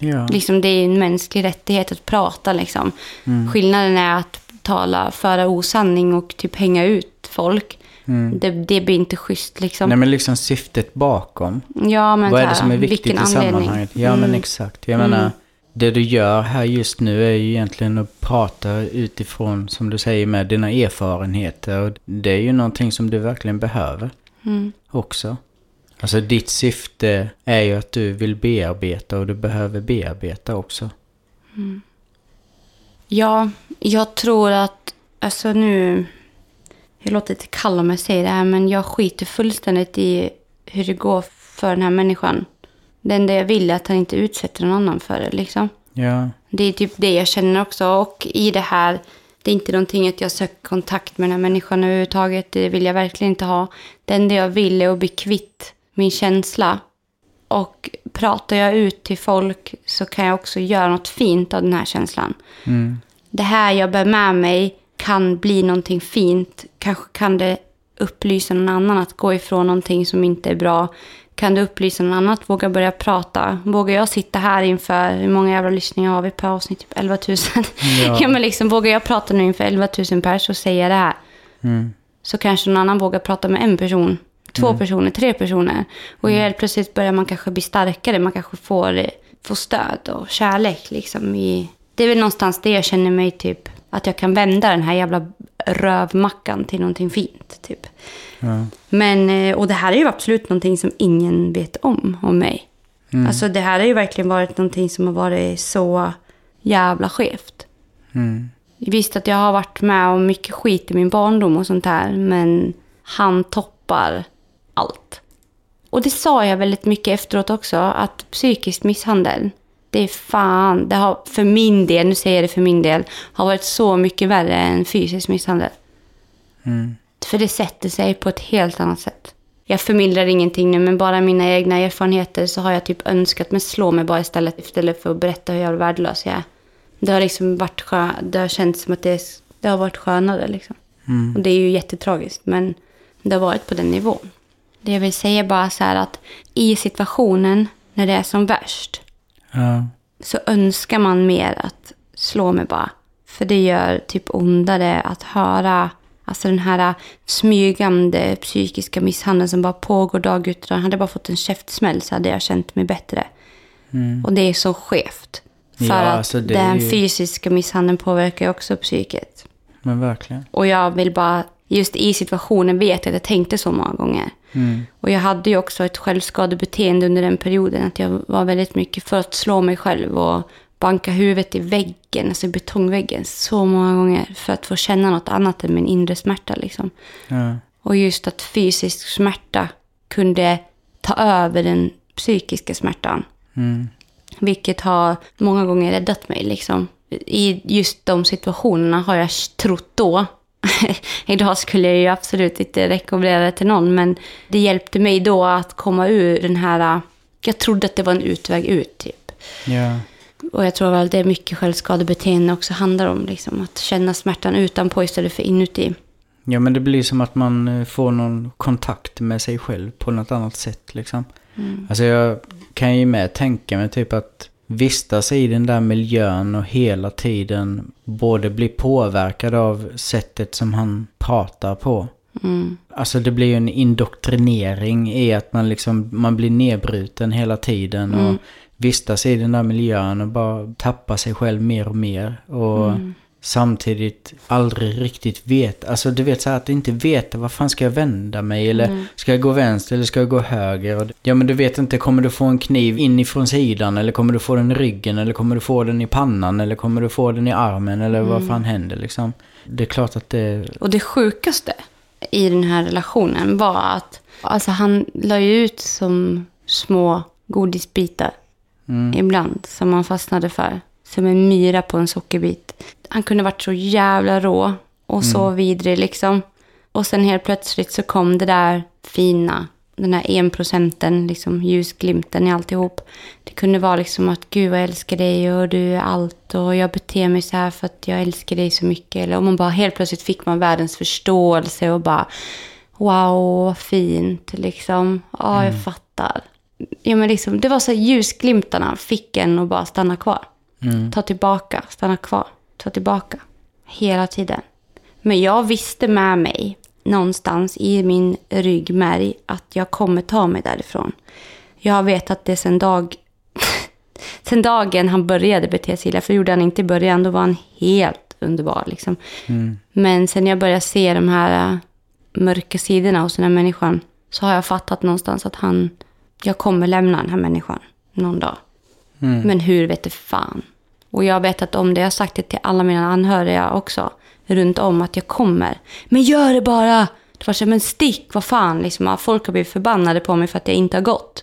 Ja. Liksom, det är en mänsklig rättighet att prata. Liksom. Mm. Skillnaden är att tala, föra osanning och typ hänga ut folk. Mm. Det, det blir inte schysst. Liksom. Nej, men liksom syftet bakom. ja, men Vad är det som är viktigt i sammanhanget? Ja, men Mm. exakt. Jag menar, det du gör här just nu är ju egentligen att prata utifrån, som du säger, med dina erfarenheter. Och det är ju någonting som du verkligen behöver Mm. också. Alltså ditt syfte är ju att du vill bearbeta och du behöver bearbeta också. Ja, jag tror att, alltså nu, jag låter lite kall om jag säger det här, men jag skiter fullständigt i hur det går för den här människan. Det enda jag vill är att han inte utsätter någon annan för det, liksom. Ja, Det är typ det jag känner också. Och i det här, det är inte någonting att jag söker kontakt med den här människan överhuvudtaget. Det vill jag verkligen inte ha. Det enda jag vill är att bli kvitt min känsla. Och pratar jag ut till folk så kan jag också göra något fint av den här känslan. mm. Det här jag bär med mig kan bli någonting fint. Kanske kan det upplysa någon annan att gå ifrån någonting som inte är bra. Kan det upplysa någon annan att våga börja prata? Vågar jag sitta här inför, hur många jävla lyssningar har vi per avsnitt? Typ 11 000. Ja. Ja. men liksom, vågar jag prata nu inför 11 000 pers och säga det här? Mm. Så kanske någon annan vågar prata med en person, två personer, tre personer. Och helt plötsligt börjar man kanske bli starkare. Man kanske får, får stöd och kärlek. Liksom i... Det är väl någonstans det jag känner mig typ. Att jag kan vända den här jävla rövmackan till någonting fint. Typ. Ja. Men, eh, och det här är ju absolut någonting som ingen vet om, om mig. Alltså det här har ju verkligen varit någonting som har varit så jävla skevt. Mm. Visst att jag har varit med om mycket skit i min barndom och sånt här, men han toppar allt. Och det sa jag väldigt mycket efteråt också, att psykisk misshandel, det är fan, det har för min del, nu säger jag det för min del, har varit så mycket värre än fysisk misshandel. Mm. För det sätter sig på ett helt annat sätt. Jag förmildrar ingenting nu, men bara mina egna erfarenheter så har jag typ önskat, men slå mig bara istället, istället för att berätta hur jävla värdelös jag är. Det har liksom varit skö- det har känts som att det, det har varit skönare liksom. Mm. Och det är ju jättetragiskt, men det har varit på den nivån. Det jag vill säga bara så här att i situationen när det är som värst Ja. så önskar man mer att slå mig bara. För det gör typ ondare att höra alltså den här smygande psykiska misshandeln som bara pågår dag ut och dag. Hade jag bara fått en käftsmäll så hade jag känt mig bättre. Och det är så skevt. För Ja, att alltså den ju- fysiska misshandeln påverkar ju också psyket. Men verkligen. Och jag vill bara, just i situationen vet jag att jag tänkte så många gånger. Mm. Och jag hade ju också ett självskadebeteende under den perioden. Att jag var väldigt mycket för att slå mig själv och banka huvudet i väggen, alltså i betongväggen, så många gånger. För att få känna något annat än min inre smärta liksom. Ja. Och just att fysisk smärta kunde ta över den psykiska smärtan. Mm. Vilket har många gånger räddat mig. Liksom. I just de situationerna har jag trott då Idag skulle jag ju absolut inte rekommendera det till någon, men det hjälpte mig då att komma ur den här... Jag trodde att det var en utväg ut, typ. Ja. Och jag tror väl det är mycket självskadebeteende också handlar om. Liksom, att känna smärtan utanpå istället för inuti. Ja, men det blir som att man eh, får någon kontakt med sig själv på något annat sätt liksom. Mm. Alltså jag kan ju med tänka mig typ att vistas i den där miljön och hela tiden både bli påverkad av sättet som han pratar på. Mm. Alltså det blir ju en indoktrinering i att man liksom, man blir nedbruten hela tiden och Mm. vistas i den där miljön och bara tappar sig själv mer och mer. Och Mm. Samtidigt aldrig riktigt vet, alltså du vet så här att inte veta vad fan ska jag vända mig eller Mm. ska jag gå vänster eller ska jag gå höger? Och, ja men du vet inte, kommer du få en kniv inifrån sidan eller kommer du få den i ryggen eller kommer du få den i pannan eller kommer du få den i armen eller vad Mm. fan händer liksom? Det är klart att det, Och det sjukaste i den här relationen var att alltså, han la ju ut som små godisbitar mm, ibland som man fastnade för. Som en myra på en sockerbit. Han kunde varit så jävla rå och så vidrig liksom. Och sen helt plötsligt så kom det där fina, den här en procenten, liksom ljusglimten i alltihop. Det kunde vara liksom att gud vad jag älskar dig och du är allt och jag beter mig så här för att jag älskar dig så mycket. Eller om man bara helt plötsligt fick man världens förståelse och bara wow vad fint liksom. Ja, jag fattar. Ja, men liksom, det var så här ljusglimtarna fick en att bara stanna kvar. Mm, Ta tillbaka, stanna kvar, ta tillbaka. Hela tiden. Men jag visste med mig, någonstans i min ryggmärg, att jag kommer ta mig därifrån. Jag har vetat det sen dag... sen dagen han började bete sig illa, för gjorde han inte i början, då var han helt underbar. Liksom. mm, Men sen jag började se de här äh, mörka sidorna hos den här människan så har jag fattat någonstans att han, jag kommer lämna den här människan någon dag. Mm. Men hur vet det fan? Och jag vet att om det, jag har sagt det till alla mina anhöriga också, runt om att jag kommer. Men gör det bara! Det var så, men stick, vad fan, liksom, folk har blivit förbannade på mig för att jag inte har gått.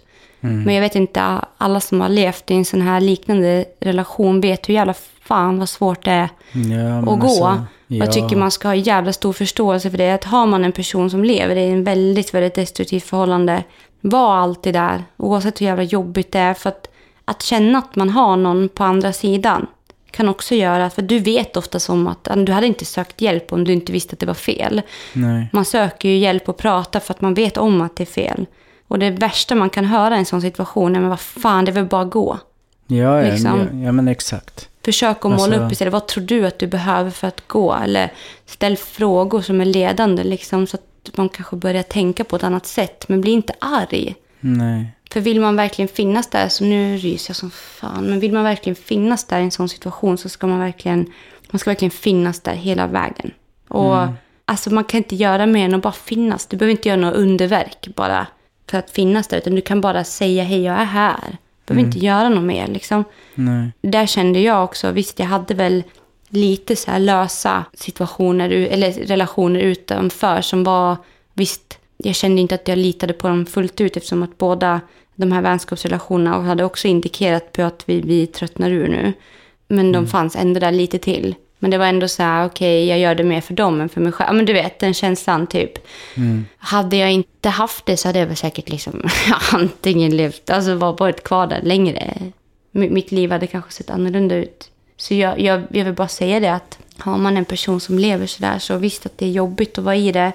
Men jag vet inte, alla som har levt i en sån här liknande relation vet hur jävla fan vad svårt det är Ja, att gå. alltså, Och Jag ja. tycker man ska ha jävla stor förståelse för det. Att har man en person som lever i en väldigt, väldigt destruktivt förhållande, var alltid där. Oavsett hur jävla jobbigt det är. För att, att känna att man har någon på andra sidan kan också göra, för du vet ofta som att du hade inte sökt hjälp om du inte visste att det var fel. Nej. Man söker ju hjälp och prata för att man vet om att det är fel. Och det värsta man kan höra i en sån situation är, men vad fan, det är väl bara att gå. Ja, ja, Liksom. ja, ja, men exakt. Försök att måla Alltså- upp istället. Vad tror du att du behöver för att gå? Eller ställ frågor som är ledande liksom, så att man kanske börjar tänka på ett annat sätt. Men bli inte arg. Nej. För vill man verkligen finnas där, så nu ryser jag som fan, men vill man verkligen finnas där i en sån situation så ska man verkligen, man ska verkligen finnas där hela vägen. Och alltså man kan inte göra mer än att bara finnas. Du behöver inte göra något underverk bara för att finnas där, utan du kan bara säga hej, jag är här. Du behöver inte göra något mer liksom Nej. där kände jag också, visst jag hade väl lite så här lösa situationer, eller relationer utanför som var, visst, jag kände inte att jag litade på dem fullt ut eftersom att båda de här vänskapsrelationerna hade också indikerat på att vi, vi tröttnar ur nu. Men de fanns ändå där lite till. Men det var ändå så här, okej, jag gör det mer för dem än för mig själv. Ja, Men du vet, den känslan typ. Hade jag inte haft det så hade jag väl säkert liksom antingen levt, alltså var varit kvar där längre. M- Mitt liv hade kanske sett annorlunda ut. Så jag, jag, jag vill bara säga det att har man en person som lever så där så visst att det är jobbigt att vara i det.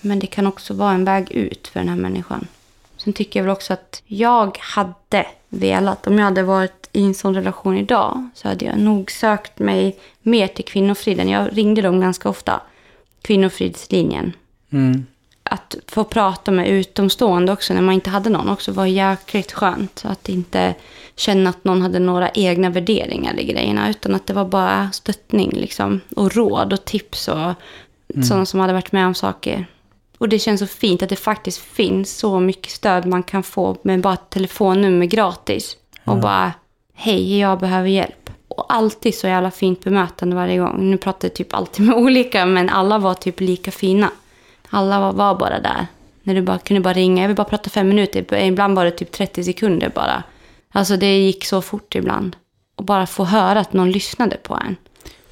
Men det kan också vara en väg ut för den här människan. Sen tycker jag väl också att jag hade velat, om jag hade varit i en sån relation idag, så hade jag nog sökt mig mer till kvinnofriden. Jag ringde dem ganska ofta. Kvinnofridslinjen. Mm. Att få prata med utomstående också när man inte hade någon också var jäkligt skönt. Att inte känna att någon hade några egna värderingar i grejerna. Utan att det var bara stöttning liksom. Och råd och tips och sådana som hade varit med om saker. Och det känns så fint att det faktiskt finns så mycket stöd man kan få med bara ett telefonnummer gratis. Och bara, hej, jag behöver hjälp. Och alltid så jävla fint bemötande varje gång. Nu pratar jag typ alltid med olika, men alla var typ lika fina. Alla var, var bara där. När du bara kunde bara ringa. Jag vill bara prata fem minuter. Ibland var det typ 30 sekunder bara. Alltså det gick så fort ibland. Och bara få höra att någon lyssnade på en.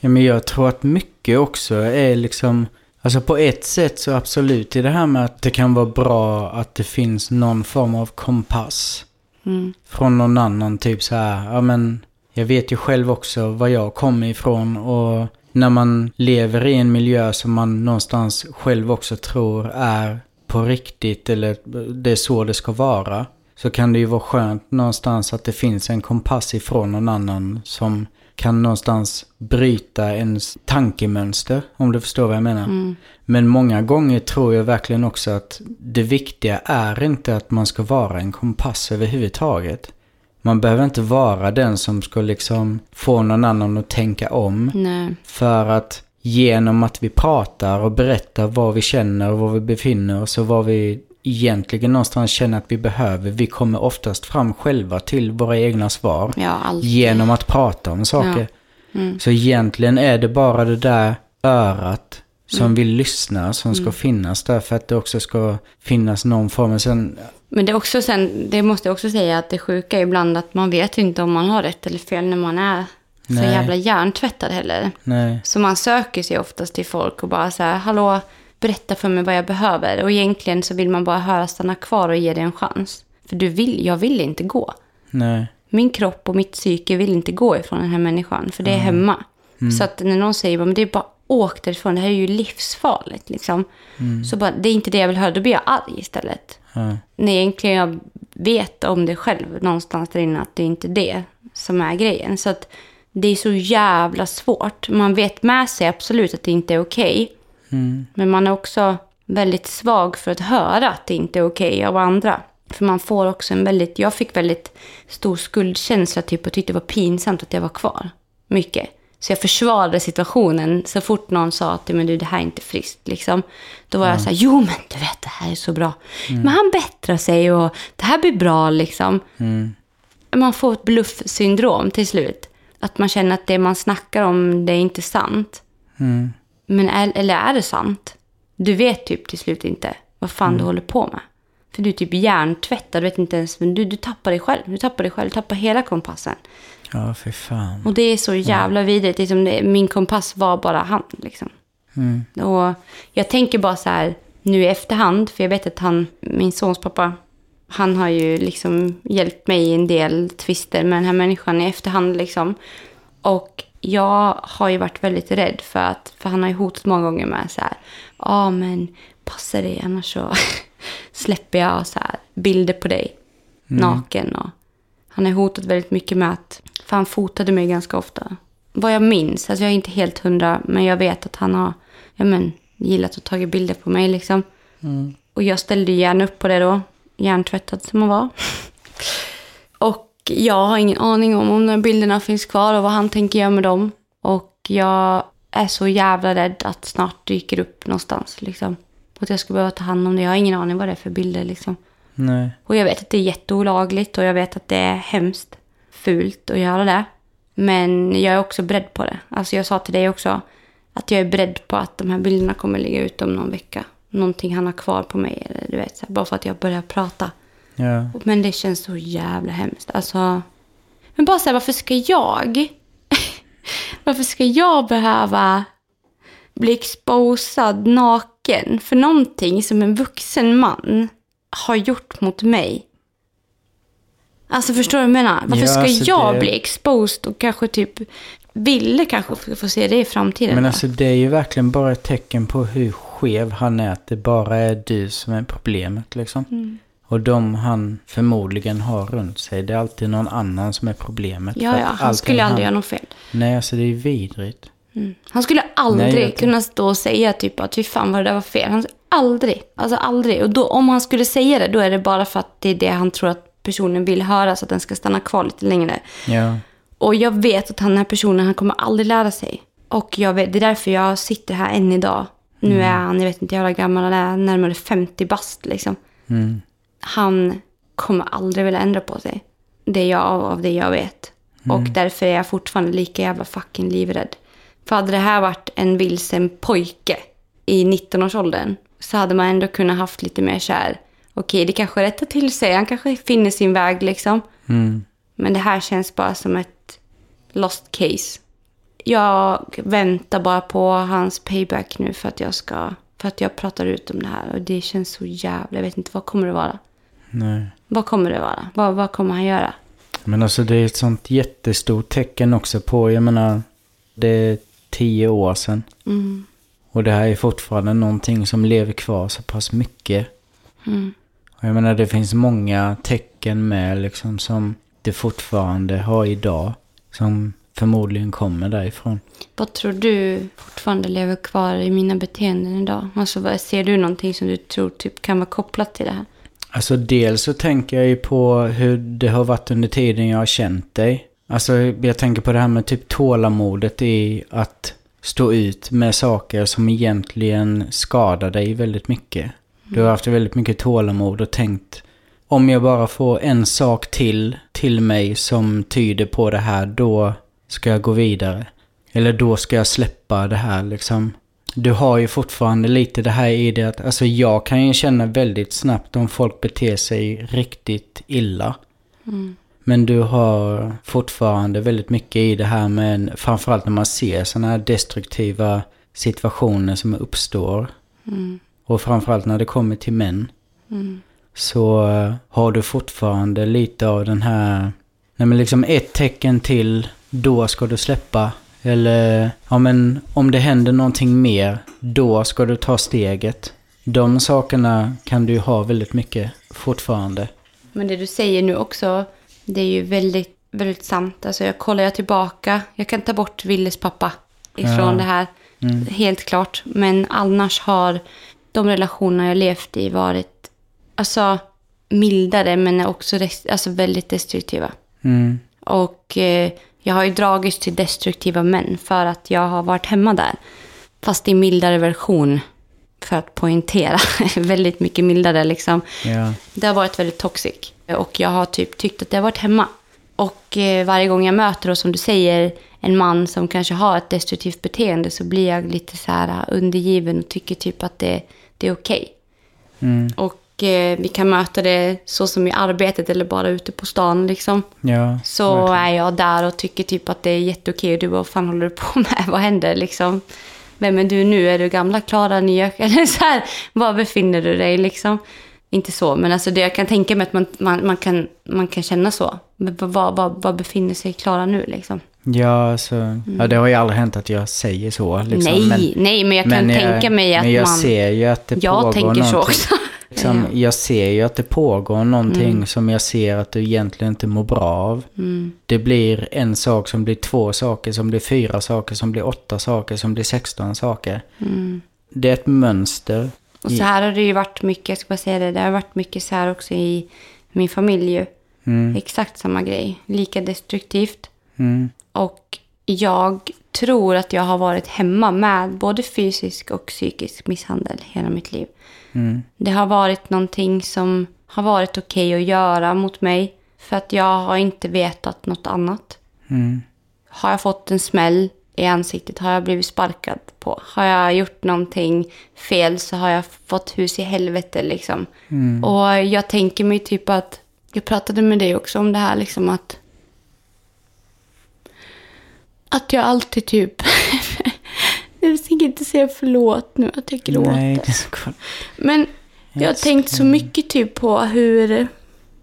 Ja, men jag tror att mycket också är liksom Alltså på ett sätt så absolut i det här med att det kan vara bra att det finns någon form av kompass. Mm. Från någon annan, typ så här, ja men jag vet ju själv också var jag kommer ifrån och när man lever i en miljö som man någonstans själv också tror är på riktigt eller det är så det ska vara. Så kan det ju vara skönt någonstans att det finns en kompass ifrån någon annan som kan någonstans bryta ens tankemönster, om du förstår vad jag menar. Men många gånger tror jag verkligen också att det viktiga är inte att man ska vara en kompass överhuvudtaget. Man behöver inte vara den som ska liksom få någon annan att tänka om. Nej. För att genom att vi pratar och berättar vad vi känner och var vi befinner oss och vad vi egentligen någonstans känner att vi behöver. Vi kommer oftast fram själva till våra egna svar. Ja. Genom att prata om saker. Mm. Så egentligen är det bara det där örat som Mm. vill lyssna som ska finnas där för att det också ska finnas någon form. Men sen, Men det är också sen, det måste jag också säga att det sjuka är ibland att man vet inte om man har rätt eller fel när man är så Nej. jävla hjärntvättad heller. nej, Så man söker sig oftast till folk och bara så här, hallå, berätta för mig vad jag behöver. Och egentligen så vill man bara höra stanna kvar och ge dig en chans. För du vill, jag vill inte gå. nej, Min kropp och mitt psyke vill inte gå ifrån den här människan, för det är hemma. Så att när någon säger att det är bara åk därifrån, det här är ju livsfarligt. Liksom. Så bara, det är inte det jag vill höra, då blir jag arg istället. ja, När egentligen jag vet om det själv någonstans där inne att det är inte det som är grejen. Så att det är så jävla svårt. Man vet med sig absolut att det inte är okej. Mm, Men man är också väldigt svag för att höra att det inte är okej av andra. För man får också en väldigt, jag fick väldigt stor skuldkänsla typ och tyckte det var pinsamt att jag var kvar. Mycket. Så jag försvarade situationen så fort någon sa att men du, det här är inte friskt. Liksom. Då var jag så här, jo men du vet det här är så bra. Men han bättrar sig och det här blir bra liksom. mm, Man får ett bluffsyndrom till slut. Att man känner att det man snackar om det är inte sant. mm, Men är, eller är det sant? Du vet typ till slut inte vad fan du håller på med. För du är typ hjärntvättad, du vet inte ens, men du, du tappar dig själv. Du tappar dig själv, du tappar hela kompassen. ja för fan. Och det är så jävla vidrigt. Liksom min kompass var bara han liksom. Mm, Och jag tänker bara så här nu i efterhand, för jag vet att han, min sons pappa, han har ju liksom hjälpt mig i en del tvister med den här människan i efterhand liksom. Och jag har ju varit väldigt rädd för att, för han har ju hotat många gånger med så här, ja men passa dig annars så släpper jag så här bilder på dig naken och han har hotat väldigt mycket med att, för han fotade mig ganska ofta. Vad jag minns, alltså jag är inte helt hundra, men jag vet att han har ja, men, gillat att ta bilder på mig liksom. Och jag ställde gärna upp på det då, hjärntvättad som man var. jag har ingen aning om om de här bilderna finns kvar och vad han tänker göra med dem. Och jag är så jävla rädd att snart dyker upp någonstans liksom. Och att jag ska behöva ta hand om det. Jag har ingen aning vad det är för bilder liksom. nej, Och jag vet att det är jätteolagligt och jag vet att det är hemskt fult att göra det. Men jag är också beredd på det. Alltså jag sa till dig också att jag är beredd på att de här bilderna kommer ligga ute om någon vecka. Någonting han har kvar på mig, eller du vet, så här, bara för att jag börjar prata. Ja, Men det känns så jävla hemskt. Alltså, men bara säga varför ska jag? varför ska jag behöva bli exposad naken för någonting som en vuxen man har gjort mot mig? Alltså förstår du vad jag menar? Varför Ja, ska alltså jag det- bli exposed och kanske typ ville kanske få- få se det i framtiden? Men då? alltså det är ju verkligen bara ett tecken på hur skev han är. Att det bara är du som är problemet liksom. Mm. Och de han förmodligen har runt sig. Det är alltid någon annan som är problemet. Ja, ja, han skulle aldrig göra något fel. Nej, alltså det är vidrigt. Han skulle aldrig Nej, kunna stå och säga typ att fy fan vad det där var fel. Han, aldrig. Alltså aldrig. Och då, om han skulle säga det, då är det bara för att det är det han tror att personen vill höra så att den ska stanna kvar lite längre. Ja, Och jag vet att han, den här personen, han kommer aldrig lära sig. Och jag vet, det är därför jag sitter här än idag. Nu är han, jag vet inte hur gammal han är, närmare 50 bast liksom. mm, Han kommer aldrig vilja ändra på sig. Det är jag av, av det jag vet. Och därför är jag fortfarande lika jävla fucking livrädd. För hade det här varit en vilsen pojke i 19-årsåldern så hade man ändå kunnat haft lite mer kär. Okej, det kanske rättar till sig. Han kanske finner sin väg liksom. mm, Men det här känns bara som ett lost case jag väntar bara på hans payback nu för att jag ska... För att jag pratar ut om det här. Och det känns så jävla... Jag vet inte, vad kommer det vara? Nej. Vad kommer det vara? Vad, vad kommer han göra? Men alltså det är ett sånt jättestort tecken också på, jag menar, det är tio år sedan. Mm. Och det här är fortfarande någonting som lever kvar så pass mycket. Mm. Och jag menar det finns många tecken med liksom som det fortfarande har idag. Som förmodligen kommer därifrån. Vad tror du fortfarande lever kvar i mina beteenden idag? Alltså, ser du någonting som du tror typ kan vara kopplat till det här? Alltså dels så tänker jag ju på hur det har varit under tiden jag har känt dig. Alltså jag tänker på det här med typ tålamodet i att stå ut med saker som egentligen skadar dig väldigt mycket. Du har haft väldigt mycket tålamod och tänkt om jag bara får en sak till till mig som tyder på det här, då ska jag gå vidare. Eller då ska jag släppa det här liksom. Du har ju fortfarande lite det här i det att, alltså jag kan ju känna väldigt snabbt om folk beter sig riktigt illa. Men du har fortfarande väldigt mycket i det här med, framförallt när man ser sådana här destruktiva situationer som uppstår. Och framförallt när det kommer till män. Så eh, har du fortfarande lite av den här, nej men liksom ett tecken till, då ska du släppa. Eller, ja men om det händer någonting mer, då ska du ta steget. De sakerna kan du ju ha väldigt mycket fortfarande. Men det du säger nu också, det är ju väldigt, väldigt sant. Alltså jag kollar jag tillbaka, jag kan ta bort Willes pappa ifrån Ja. det här. Helt klart. Men annars har de relationer jag levt i varit alltså, mildare men också alltså, väldigt destruktiva. Mm. Och eh, jag har ju dragits till destruktiva män för att jag har varit hemma där. Fast i mildare version. För att poängtera. väldigt mycket mildare liksom. Ja. Det har varit väldigt toxic. Och jag har typ tyckt att det har varit hemma. Och eh, varje gång jag möter, och som du säger, en man som kanske har ett destruktivt beteende så blir jag lite så här eh, undergiven och tycker typ att det, det är okej. Mm. Och vi kan möta det så som i arbetet eller bara ute på stan liksom. Ja. Så verkligen. är jag där och tycker typ att det är jätteokej. Och du bara, vad fan håller du på med? Vad händer liksom? Vem är du nu? Är du gamla Klara, nya? Eller så här, var befinner du dig liksom? Inte så, men alltså det jag kan tänka mig att man, man, man, kan, man kan känna så. Var, var, var befinner sig Klara nu liksom? Ja, alltså, ja, det har ju aldrig hänt att jag säger så. Liksom. nej, men, nej, men jag kan men jag- tänka mig att Men jag man... ser ju att det jag pågår tänker så någonting. också. Liksom, Ja. Jag ser ju att det pågår någonting Mm. som jag ser att du egentligen inte mår bra av. Det blir en sak som blir två saker, som blir fyra saker, som blir åtta saker, som blir sexton saker. Det är ett mönster. Mm. Och så här har det ju varit mycket, jag ska bara säga det, det har varit mycket så här också i min familj ju. Exakt samma grej, lika destruktivt. Mm. Och jag tror att jag har varit hemma med både fysisk och psykisk misshandel hela mitt liv. Mm. Det har varit någonting som har varit okej att göra mot mig. För att jag har inte vetat något annat. Mm. Har jag fått en smäll i ansiktet? Har jag blivit sparkad på? Har jag gjort någonting fel så har jag fått hus i helvete liksom. Och jag tänker mig typ att, jag pratade med dig också om det här liksom att att jag alltid typ, jag tänker inte säga förlåt nu att jag gråter. Nej, det är så. Men jag har tänkt så mycket typ på hur,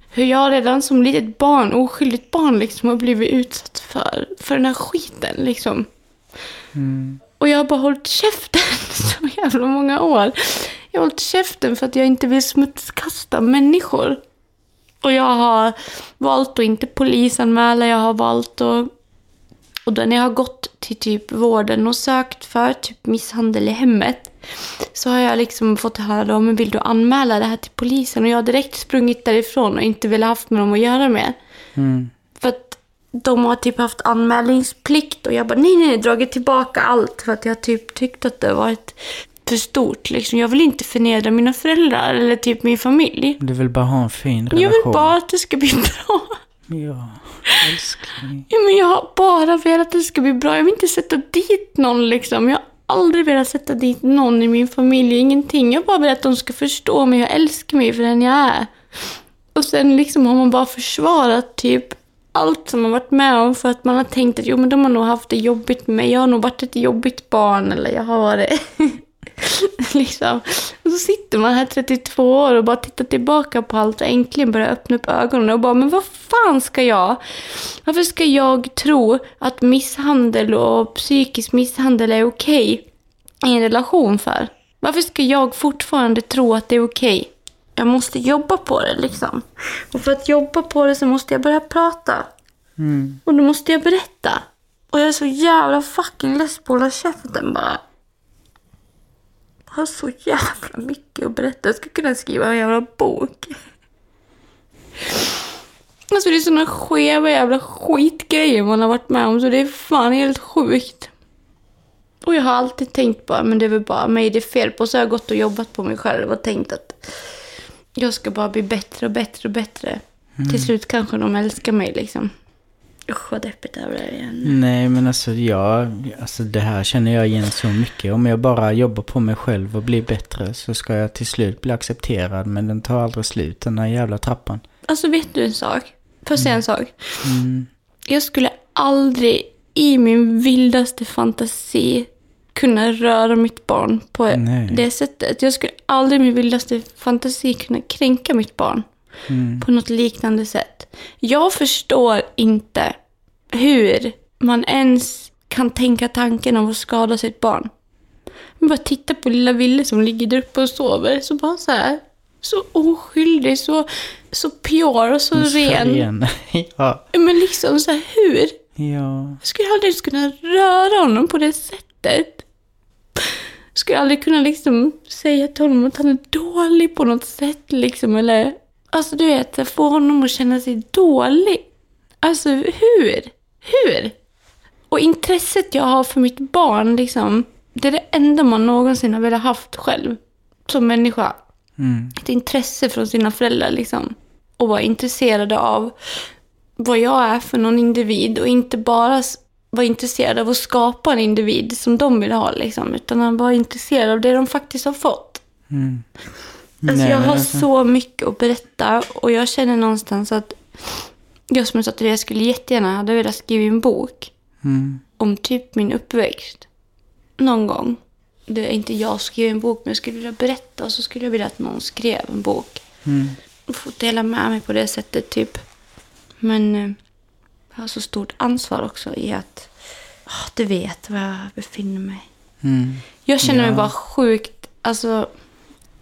hur jag redan som litet barn, oskyldigt barn, liksom har blivit utsatt för, för den här skiten. Liksom. Och jag har bara hållit käften så jävla många år. Jag har hållit käften för att jag inte vill smutskasta människor. Och jag har valt att inte polisanmäla, jag har valt att... Och då när jag har gått till typ vården och sökt för typ misshandel i hemmet så har jag liksom fått höra då, men vill du anmäla det här till polisen? Och jag har direkt sprungit därifrån och inte velat haft med dem att göra mer. Mm. För att de har typ haft anmälningsplikt och jag bara nej, nej, nej, dragit tillbaka allt för att jag typ tyckte att det var ett för stort. Liksom. Jag vill inte förnedra mina föräldrar eller typ min familj. Du vill bara ha en fin relation. Jag vill bara att det ska bli bra. Ja, älskling. Ja, men jag har bara velat att det ska bli bra. Jag vill inte sätta dit någon liksom. Jag har aldrig velat sätta dit någon i min familj. Ingenting. Jag har bara velat att de ska förstå mig och älska mig för den jag är. Och sen liksom har man bara försvarat typ allt som man varit med om för att man har tänkt att jo, men de har nog haft det jobbigt med mig. Jag har nog varit ett jobbigt barn eller jag har varit... liksom. Och så sitter man här 32 år och bara tittar tillbaka på allt och äntligen börjar öppna upp ögonen och bara, men vad fan ska jag? Varför ska jag tro att misshandel och psykisk misshandel är okej i en relation för? Varför ska jag fortfarande tro att det är okej? Jag måste jobba på det liksom. Och för att jobba på det så måste jag börja prata. Och då måste jag berätta. Och jag är så jävla fucking less på att hålla käften bara. Jag har så jävla mycket att berätta. Jag skulle kunna skriva en jävla bok. Alltså det är såna skeva jävla skitgrejer man har varit med om så det är fan helt sjukt. Och jag har alltid tänkt bara, men det är väl bara mig det är fel på. Så har jag gått och jobbat på mig själv och tänkt att jag ska bara bli bättre och bättre och bättre. Till slut kanske de älskar mig liksom. Usch vad deppigt det igen. Nej, men alltså jag, alltså det här känner jag igen så mycket. Om jag bara jobbar på mig själv och blir bättre så ska jag till slut bli accepterad. Men den tar aldrig slut, den här jävla trappan. Alltså vet du en sak? Får jag säga en sak? Jag skulle aldrig i min vildaste fantasi kunna röra mitt barn på Nej. det sättet. Jag skulle aldrig i min vildaste fantasi kunna kränka mitt barn på något liknande sätt. Jag förstår inte hur man ens kan tänka tanken om att skada sitt barn. Men bara titta på lilla Ville som ligger där uppe och sover. Så bara så här. Så oskyldig, så, så pure och så ren. Ren. ja. Men liksom så här, hur? Ja. Jag skulle aldrig ens kunna röra honom på det sättet. Jag skulle aldrig kunna liksom säga till honom att han är dålig på något sätt liksom. Eller, alltså du vet, få honom att känna sig dålig. Alltså hur? Hur? Och intresset jag har för mitt barn liksom. Det är det enda man någonsin har velat haft själv. Som människa. Mm. Ett intresse från sina föräldrar liksom. Och vara intresserade av vad jag är för någon individ och inte bara vara intresserad av att skapa en individ som de vill ha liksom. Utan att vara intresserad av det de faktiskt har fått. Mm. Alltså jag har alltså- så mycket att berätta och jag känner någonstans att jag som jag sa till dig, skulle jättegärna hade velat skriva en bok Mm. om typ min uppväxt. Någon gång. Det är inte jag som skriver en bok, men jag skulle vilja berätta och så skulle jag vilja att någon skrev en bok. Mm. Och få dela med mig på det sättet typ. Men eh, jag har så stort ansvar också i att ah, du vet var jag befinner mig. Mm. Jag känner mig Ja. bara sjukt, alltså,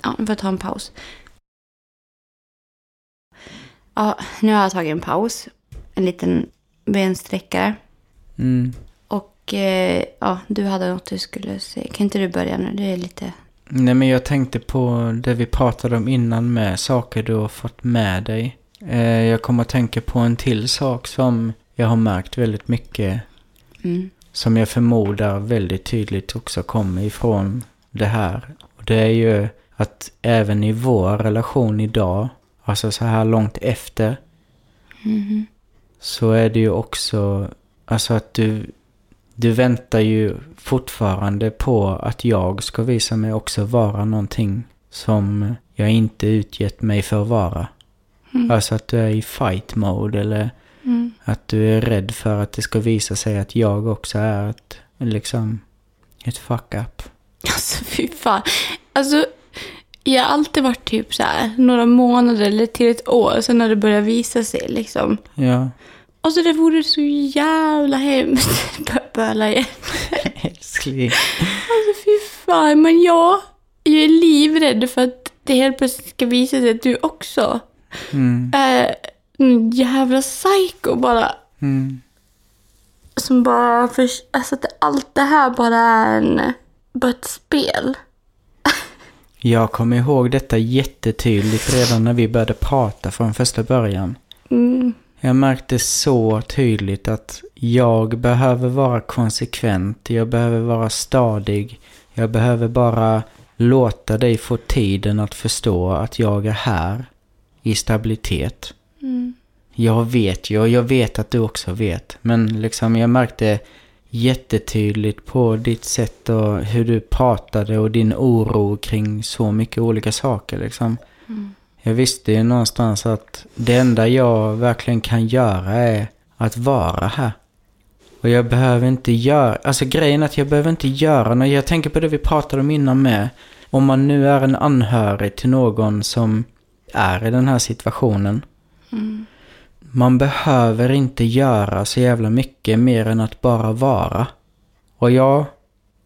ja, nu får jag ta en paus. Ja, nu har jag tagit en paus. En liten bensträckare. Mm. Och eh, ja, du hade något du skulle säga. Kan inte du börja nu? Det är lite... Nej men jag tänkte på det vi pratade om innan med saker du har fått med dig. Eh, jag kommer att tänka på en till sak som jag har märkt väldigt mycket. Mm. Som jag förmodar väldigt tydligt också kommer ifrån det här. Och det är ju att även i vår relation idag, alltså så här långt efter, Mhm. så är det ju också, alltså att du, du väntar ju fortfarande på att jag ska visa mig också vara någonting som jag inte utgett mig för att vara. Alltså att du är i fight mode eller Mm. att du är rädd för att det ska visa sig att jag också är ett, liksom, ett fuck up. Alltså fy fan. Alltså, jag har alltid varit typ så här några månader eller till ett år sen när det börjar visa sig liksom. Ja, Alltså det vore så jävla hemskt. Böla igen. älskling. Alltså fy fan. Men jag, jag är livrädd för att det helt plötsligt ska visa sig att du också Mm, är en jävla psycho bara. mm, Som bara, för, alltså att allt det här bara är en, bara ett spel. Jag kommer ihåg detta jättetydligt redan när vi började prata från första början. Mm. Jag märkte så tydligt att jag behöver vara konsekvent, jag behöver vara stadig, jag behöver bara låta dig få tiden att förstå att jag är här i stabilitet. Mm. Jag vet ju och jag vet att du också vet. Men liksom jag märkte jättetydligt på ditt sätt och hur du pratade och din oro kring så mycket olika saker liksom. Jag visste ju någonstans att det enda jag verkligen kan göra är att vara här. Och jag behöver inte göra, alltså grejen är att jag behöver inte göra något. Jag tänker på det vi pratade om innan med. Om man nu är en anhörig till någon som är i den här situationen. Man behöver inte göra så jävla mycket mer än att bara vara. Och ja,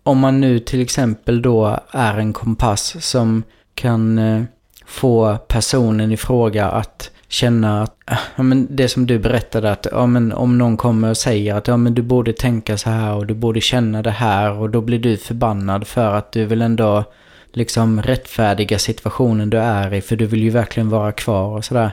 om man nu till exempel då är en kompass som kan eh, få personen i fråga att känna att, ah, ja, men det som du berättade att ja, men om någon kommer och säger att ja, men du borde tänka så här och du borde känna det här och då blir du förbannad för att du vill ändå liksom rättfärdiga situationen du är i för du vill ju verkligen vara kvar och sådär.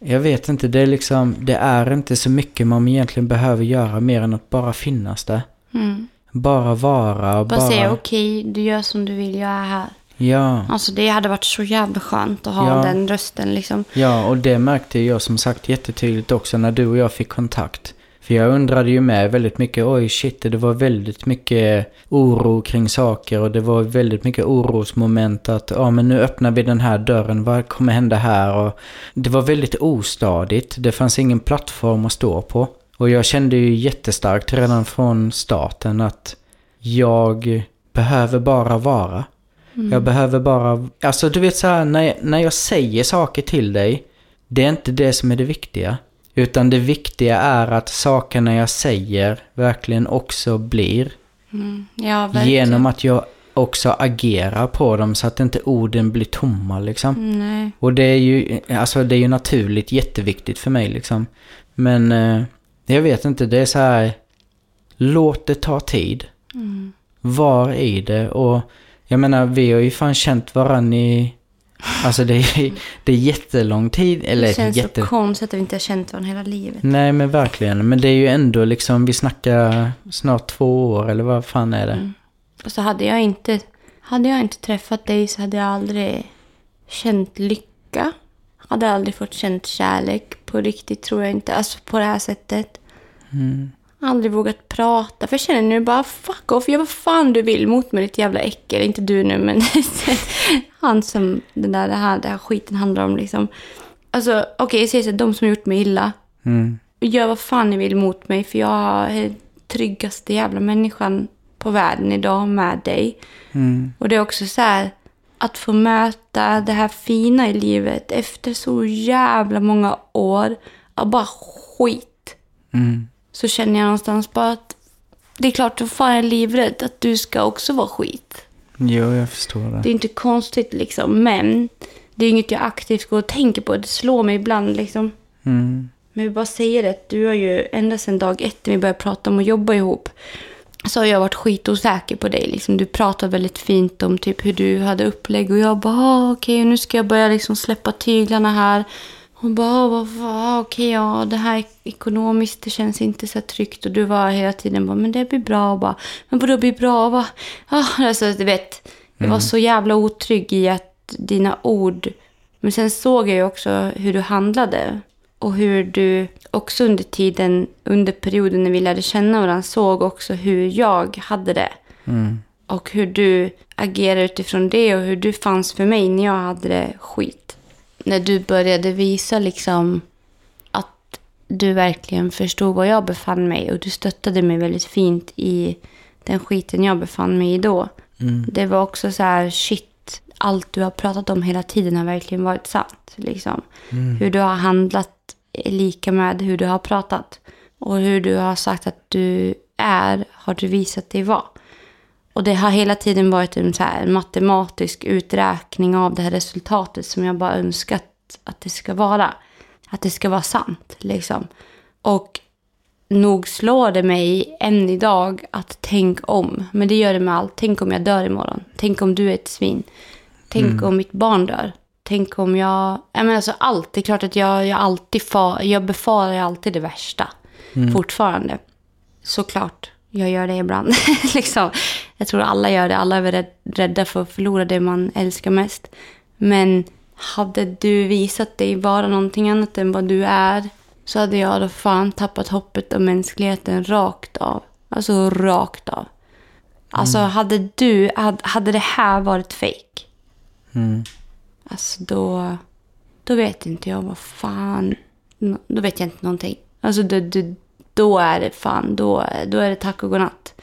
Jag vet inte, det är liksom, det är inte så mycket man egentligen behöver göra mer än att bara finnas där. Mm. Bara vara och Bara, bara... säga okej, du gör som du vill, jag är här. Ja. Alltså det hade varit så jävla skönt att ha Ja. den rösten liksom. Ja, och det märkte jag som sagt jättetydligt också när du och jag fick kontakt. För jag undrade ju med väldigt mycket, oj shit, det var väldigt mycket oro kring saker och det var väldigt mycket orosmoment att, ja men nu öppnar vi den här dörren, vad kommer hända här? Och det var väldigt ostadigt, det fanns ingen plattform att stå på. Och jag kände ju jättestarkt redan från starten att jag behöver bara vara. Jag behöver bara, alltså du vet så här, när jag, när jag säger saker till dig, det är inte det som är det viktiga. Utan det viktiga är att sakerna jag säger verkligen också blir. Ja, verkligen. Genom att jag också agerar på dem så att inte orden blir tomma liksom. Nej. Och det är ju, alltså det är ju naturligt jätteviktigt för mig liksom. Men eh, jag vet inte, det är så här, låt det ta tid. Var i det och jag menar vi har ju fan känt varandra i, alltså det är, det är jättelång tid. Eller Det känns jätte... så konstigt att vi inte har känt varandra hela livet. Nej men verkligen, men det är ju ändå liksom, vi snackar snart två år eller vad fan är det? Och så hade jag inte, hade jag inte träffat dig så hade jag aldrig känt lycka. Hade aldrig fått känt kärlek på riktigt tror jag inte. Alltså på det här sättet. Aldrig vågat prata. För jag känner nu bara fuck off. Gör vad fan du vill mot mig ditt jävla äckel. Inte du nu men han som den där, det här, det här skiten handlar om liksom. Alltså okej jag säger så här, de som har gjort mig illa. Mm. Gör vad fan ni vill mot mig för jag är tryggaste jävla människan på världen idag med dig. Mm. Och det är också så här att få möta det här fina i livet efter så jävla många år av bara skit. Mm. Så känner jag någonstans bara att det är klart att fan är livrädd att du ska också vara skit. Jo, jag förstår det. Det är inte konstigt liksom, men det är inget jag aktivt går och tänker på. Det slår mig ibland liksom. Mm. Men vi bara säger det, du har ju ända sedan dag ett när vi började prata om att jobba ihop så har jag varit skitosäker på dig. Liksom, du pratade väldigt fint om typ hur du hade upplägg och jag bara ah, okej nu ska jag börja liksom släppa tyglarna här. Hon bara ah, vad fan, okej ja det här ekonomiskt det känns inte så tryggt och du var hela tiden bara men det blir bra och bara men vadå blir bra va? Ah, alltså du vet jag var så jävla otrygg i att dina ord men sen såg jag ju också hur du handlade. Och hur du också under tiden, under perioden när vi lärde känna varandra, såg också hur jag hade det. Mm. Och hur du agerade utifrån det och hur du fanns för mig när jag hade det skit. När du började visa liksom att du verkligen förstod var jag befann mig och du stöttade mig väldigt fint i den skiten jag befann mig i då. Det var också så här, shit, allt du har pratat om hela tiden har verkligen varit sant. Liksom. Hur du har handlat är lika med hur du har pratat. Och hur du har sagt att du är har du visat dig vara. Och det har hela tiden varit en så här matematisk uträkning av det här resultatet som jag bara önskat att det ska vara. Att det ska vara sant liksom. Och nog slår det mig än idag att tänk om. Men det gör det med allt. Tänk om jag dör imorgon. Tänk om du är ett svin. Tänk om mitt barn dör. Tänk om jag... Jag menar alltså allt. Det är klart att jag, jag alltid far, jag befarar alltid det värsta. Fortfarande. Såklart. Jag gör det ibland. liksom. Jag tror alla gör det. Alla är rädda för att förlora det man älskar mest. Men hade du visat dig vara någonting annat än vad du är så hade jag då fan tappat hoppet om mänskligheten rakt av. Alltså rakt av. Alltså hade du, hade, det här varit fake Mm. Alltså då, då vet inte jag vad fan, då vet jag inte någonting. Alltså du, du, då är det fan, då, då är det tack och godnatt.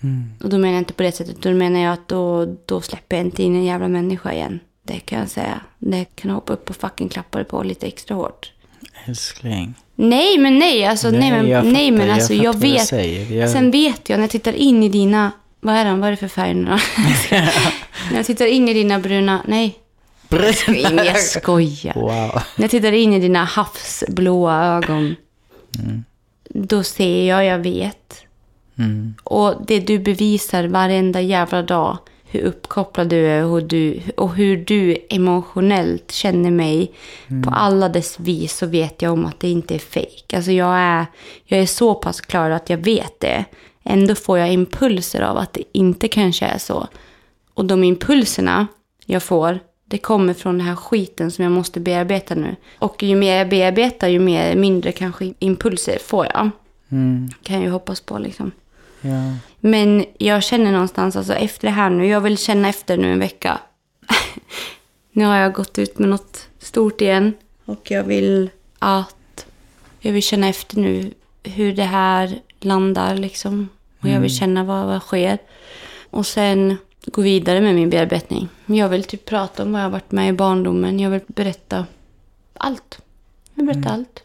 Mm. Och då menar jag inte på det sättet. Då menar jag att då, då släpper jag inte in en jävla människa igen. Det kan jag säga. Det kan hoppa upp och fucking klappa det på lite extra hårt. Älskling. Nej, men nej. Alltså, nej, men, jag nej, men fattar, alltså, jag, jag, fattar vet. Jag, Sen vet jag när jag tittar in i dina... Vad är de? Vad är det för färg nu då? när jag tittar in i dina bruna... Nej, Bruna. jag skojar. Wow. När jag tittar in i dina havsblåa ögon. Då ser jag, jag vet. Mm. Och det du bevisar varenda jävla dag. Hur uppkopplad du är och hur du, och hur du emotionellt känner mig. På alla dess vis så vet jag om att det inte är fejk. Alltså jag är, jag är så pass klar att jag vet det. Ändå får jag impulser av att det inte kanske är så. Och de impulserna jag får, det kommer från den här skiten som jag måste bearbeta nu. Och ju mer jag bearbetar, ju mer, mindre kanske impulser får jag. Mm. Kan jag ju hoppas på liksom. Men jag känner någonstans, alltså efter det här nu, jag vill känna efter nu en vecka. nu har jag gått ut med något stort igen. Och jag vill att, jag vill känna efter nu hur det här landar liksom. Och jag vill känna vad, vad sker. Och sen gå vidare med min bearbetning. Jag vill typ prata om vad jag har varit med i barndomen. Jag vill berätta allt. Jag vill berätta allt.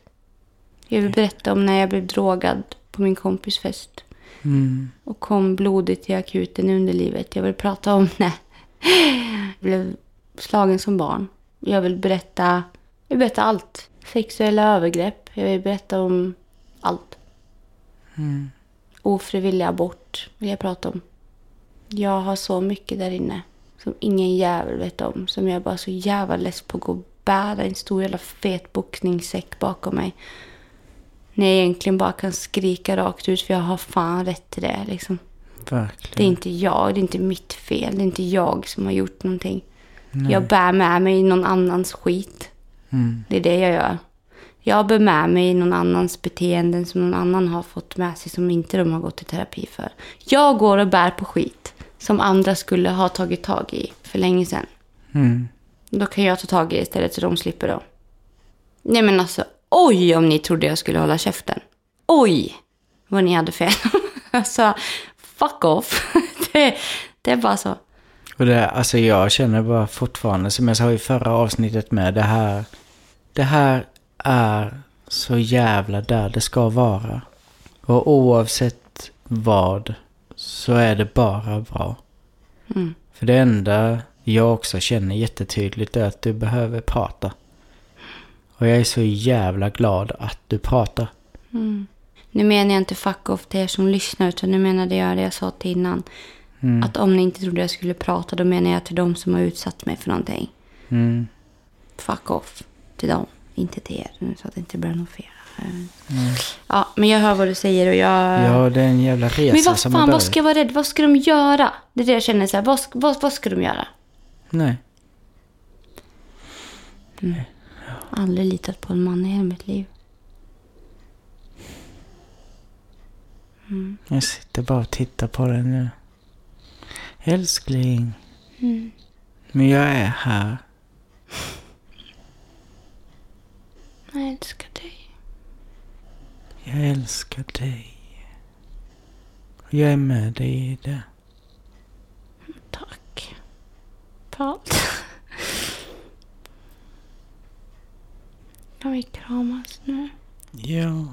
Jag vill berätta om när jag blev drogad på min kompis fest Mm. och kom blodigt till akuten i underlivet. Jag vill prata om när jag blev slagen som barn. Jag vill berätta, jag vill berätta allt. Sexuella övergrepp. Jag vill berätta om allt. Ofrivillig abort vill jag prata om. Jag har så mycket där inne som ingen jävel vet om. Som jag bara är så jävla less på att gå och bära en stor jävla fet boxningssäck bakom mig. När jag egentligen bara kan skrika rakt ut för jag har fan rätt till det liksom. Det är Verkligen. inte jag, det är inte mitt fel. Det är inte jag som har gjort någonting. Jag bär med mig någon annans skit. Mm. Det är det jag gör. Jag bär med mig någon annans beteenden som någon annan har fått med sig som inte de har gått i terapi för. Jag går och bär på skit som andra skulle ha tagit tag i för länge sedan. Mm. Då kan jag ta tag i det istället så de slipper då. Nej men alltså, oj om ni trodde jag skulle hålla käften. Oj vad ni hade fel. alltså, fuck off. det, det är bara så. Och det, alltså jag känner bara fortfarande, som jag sa i förra avsnittet med, det här, det här är så jävla där det ska vara. Och oavsett vad så är det bara bra. Mm. För det enda jag också känner jättetydligt är att du behöver prata. Och jag är så jävla glad att du pratar. Nu menar jag inte fuck off till er som lyssnar utan nu menade jag det jag sa till innan. Mm. Att om ni inte trodde jag skulle prata då menar jag till de som har utsatt mig för någonting. Mm. Fuck off till dem, inte till er. Nu Så att det inte blir något fel. Ja, men jag hör vad du säger och jag... Ja, det är en jävla resa men vad som fan, vad börjat. ska jag vara rädd? Vad ska de göra? Det är det jag känner så här. Vad, ska- vad, vad ska de göra? Nej. Aldrig litat på en man i hela mitt liv. Jag sitter bara och tittar på dig nu. Älskling. Men jag är här. Jag älskar dig. Jag älskar dig. Och Jag är med dig i det. Tack. För allt. Kan vi kramas nu? Ja.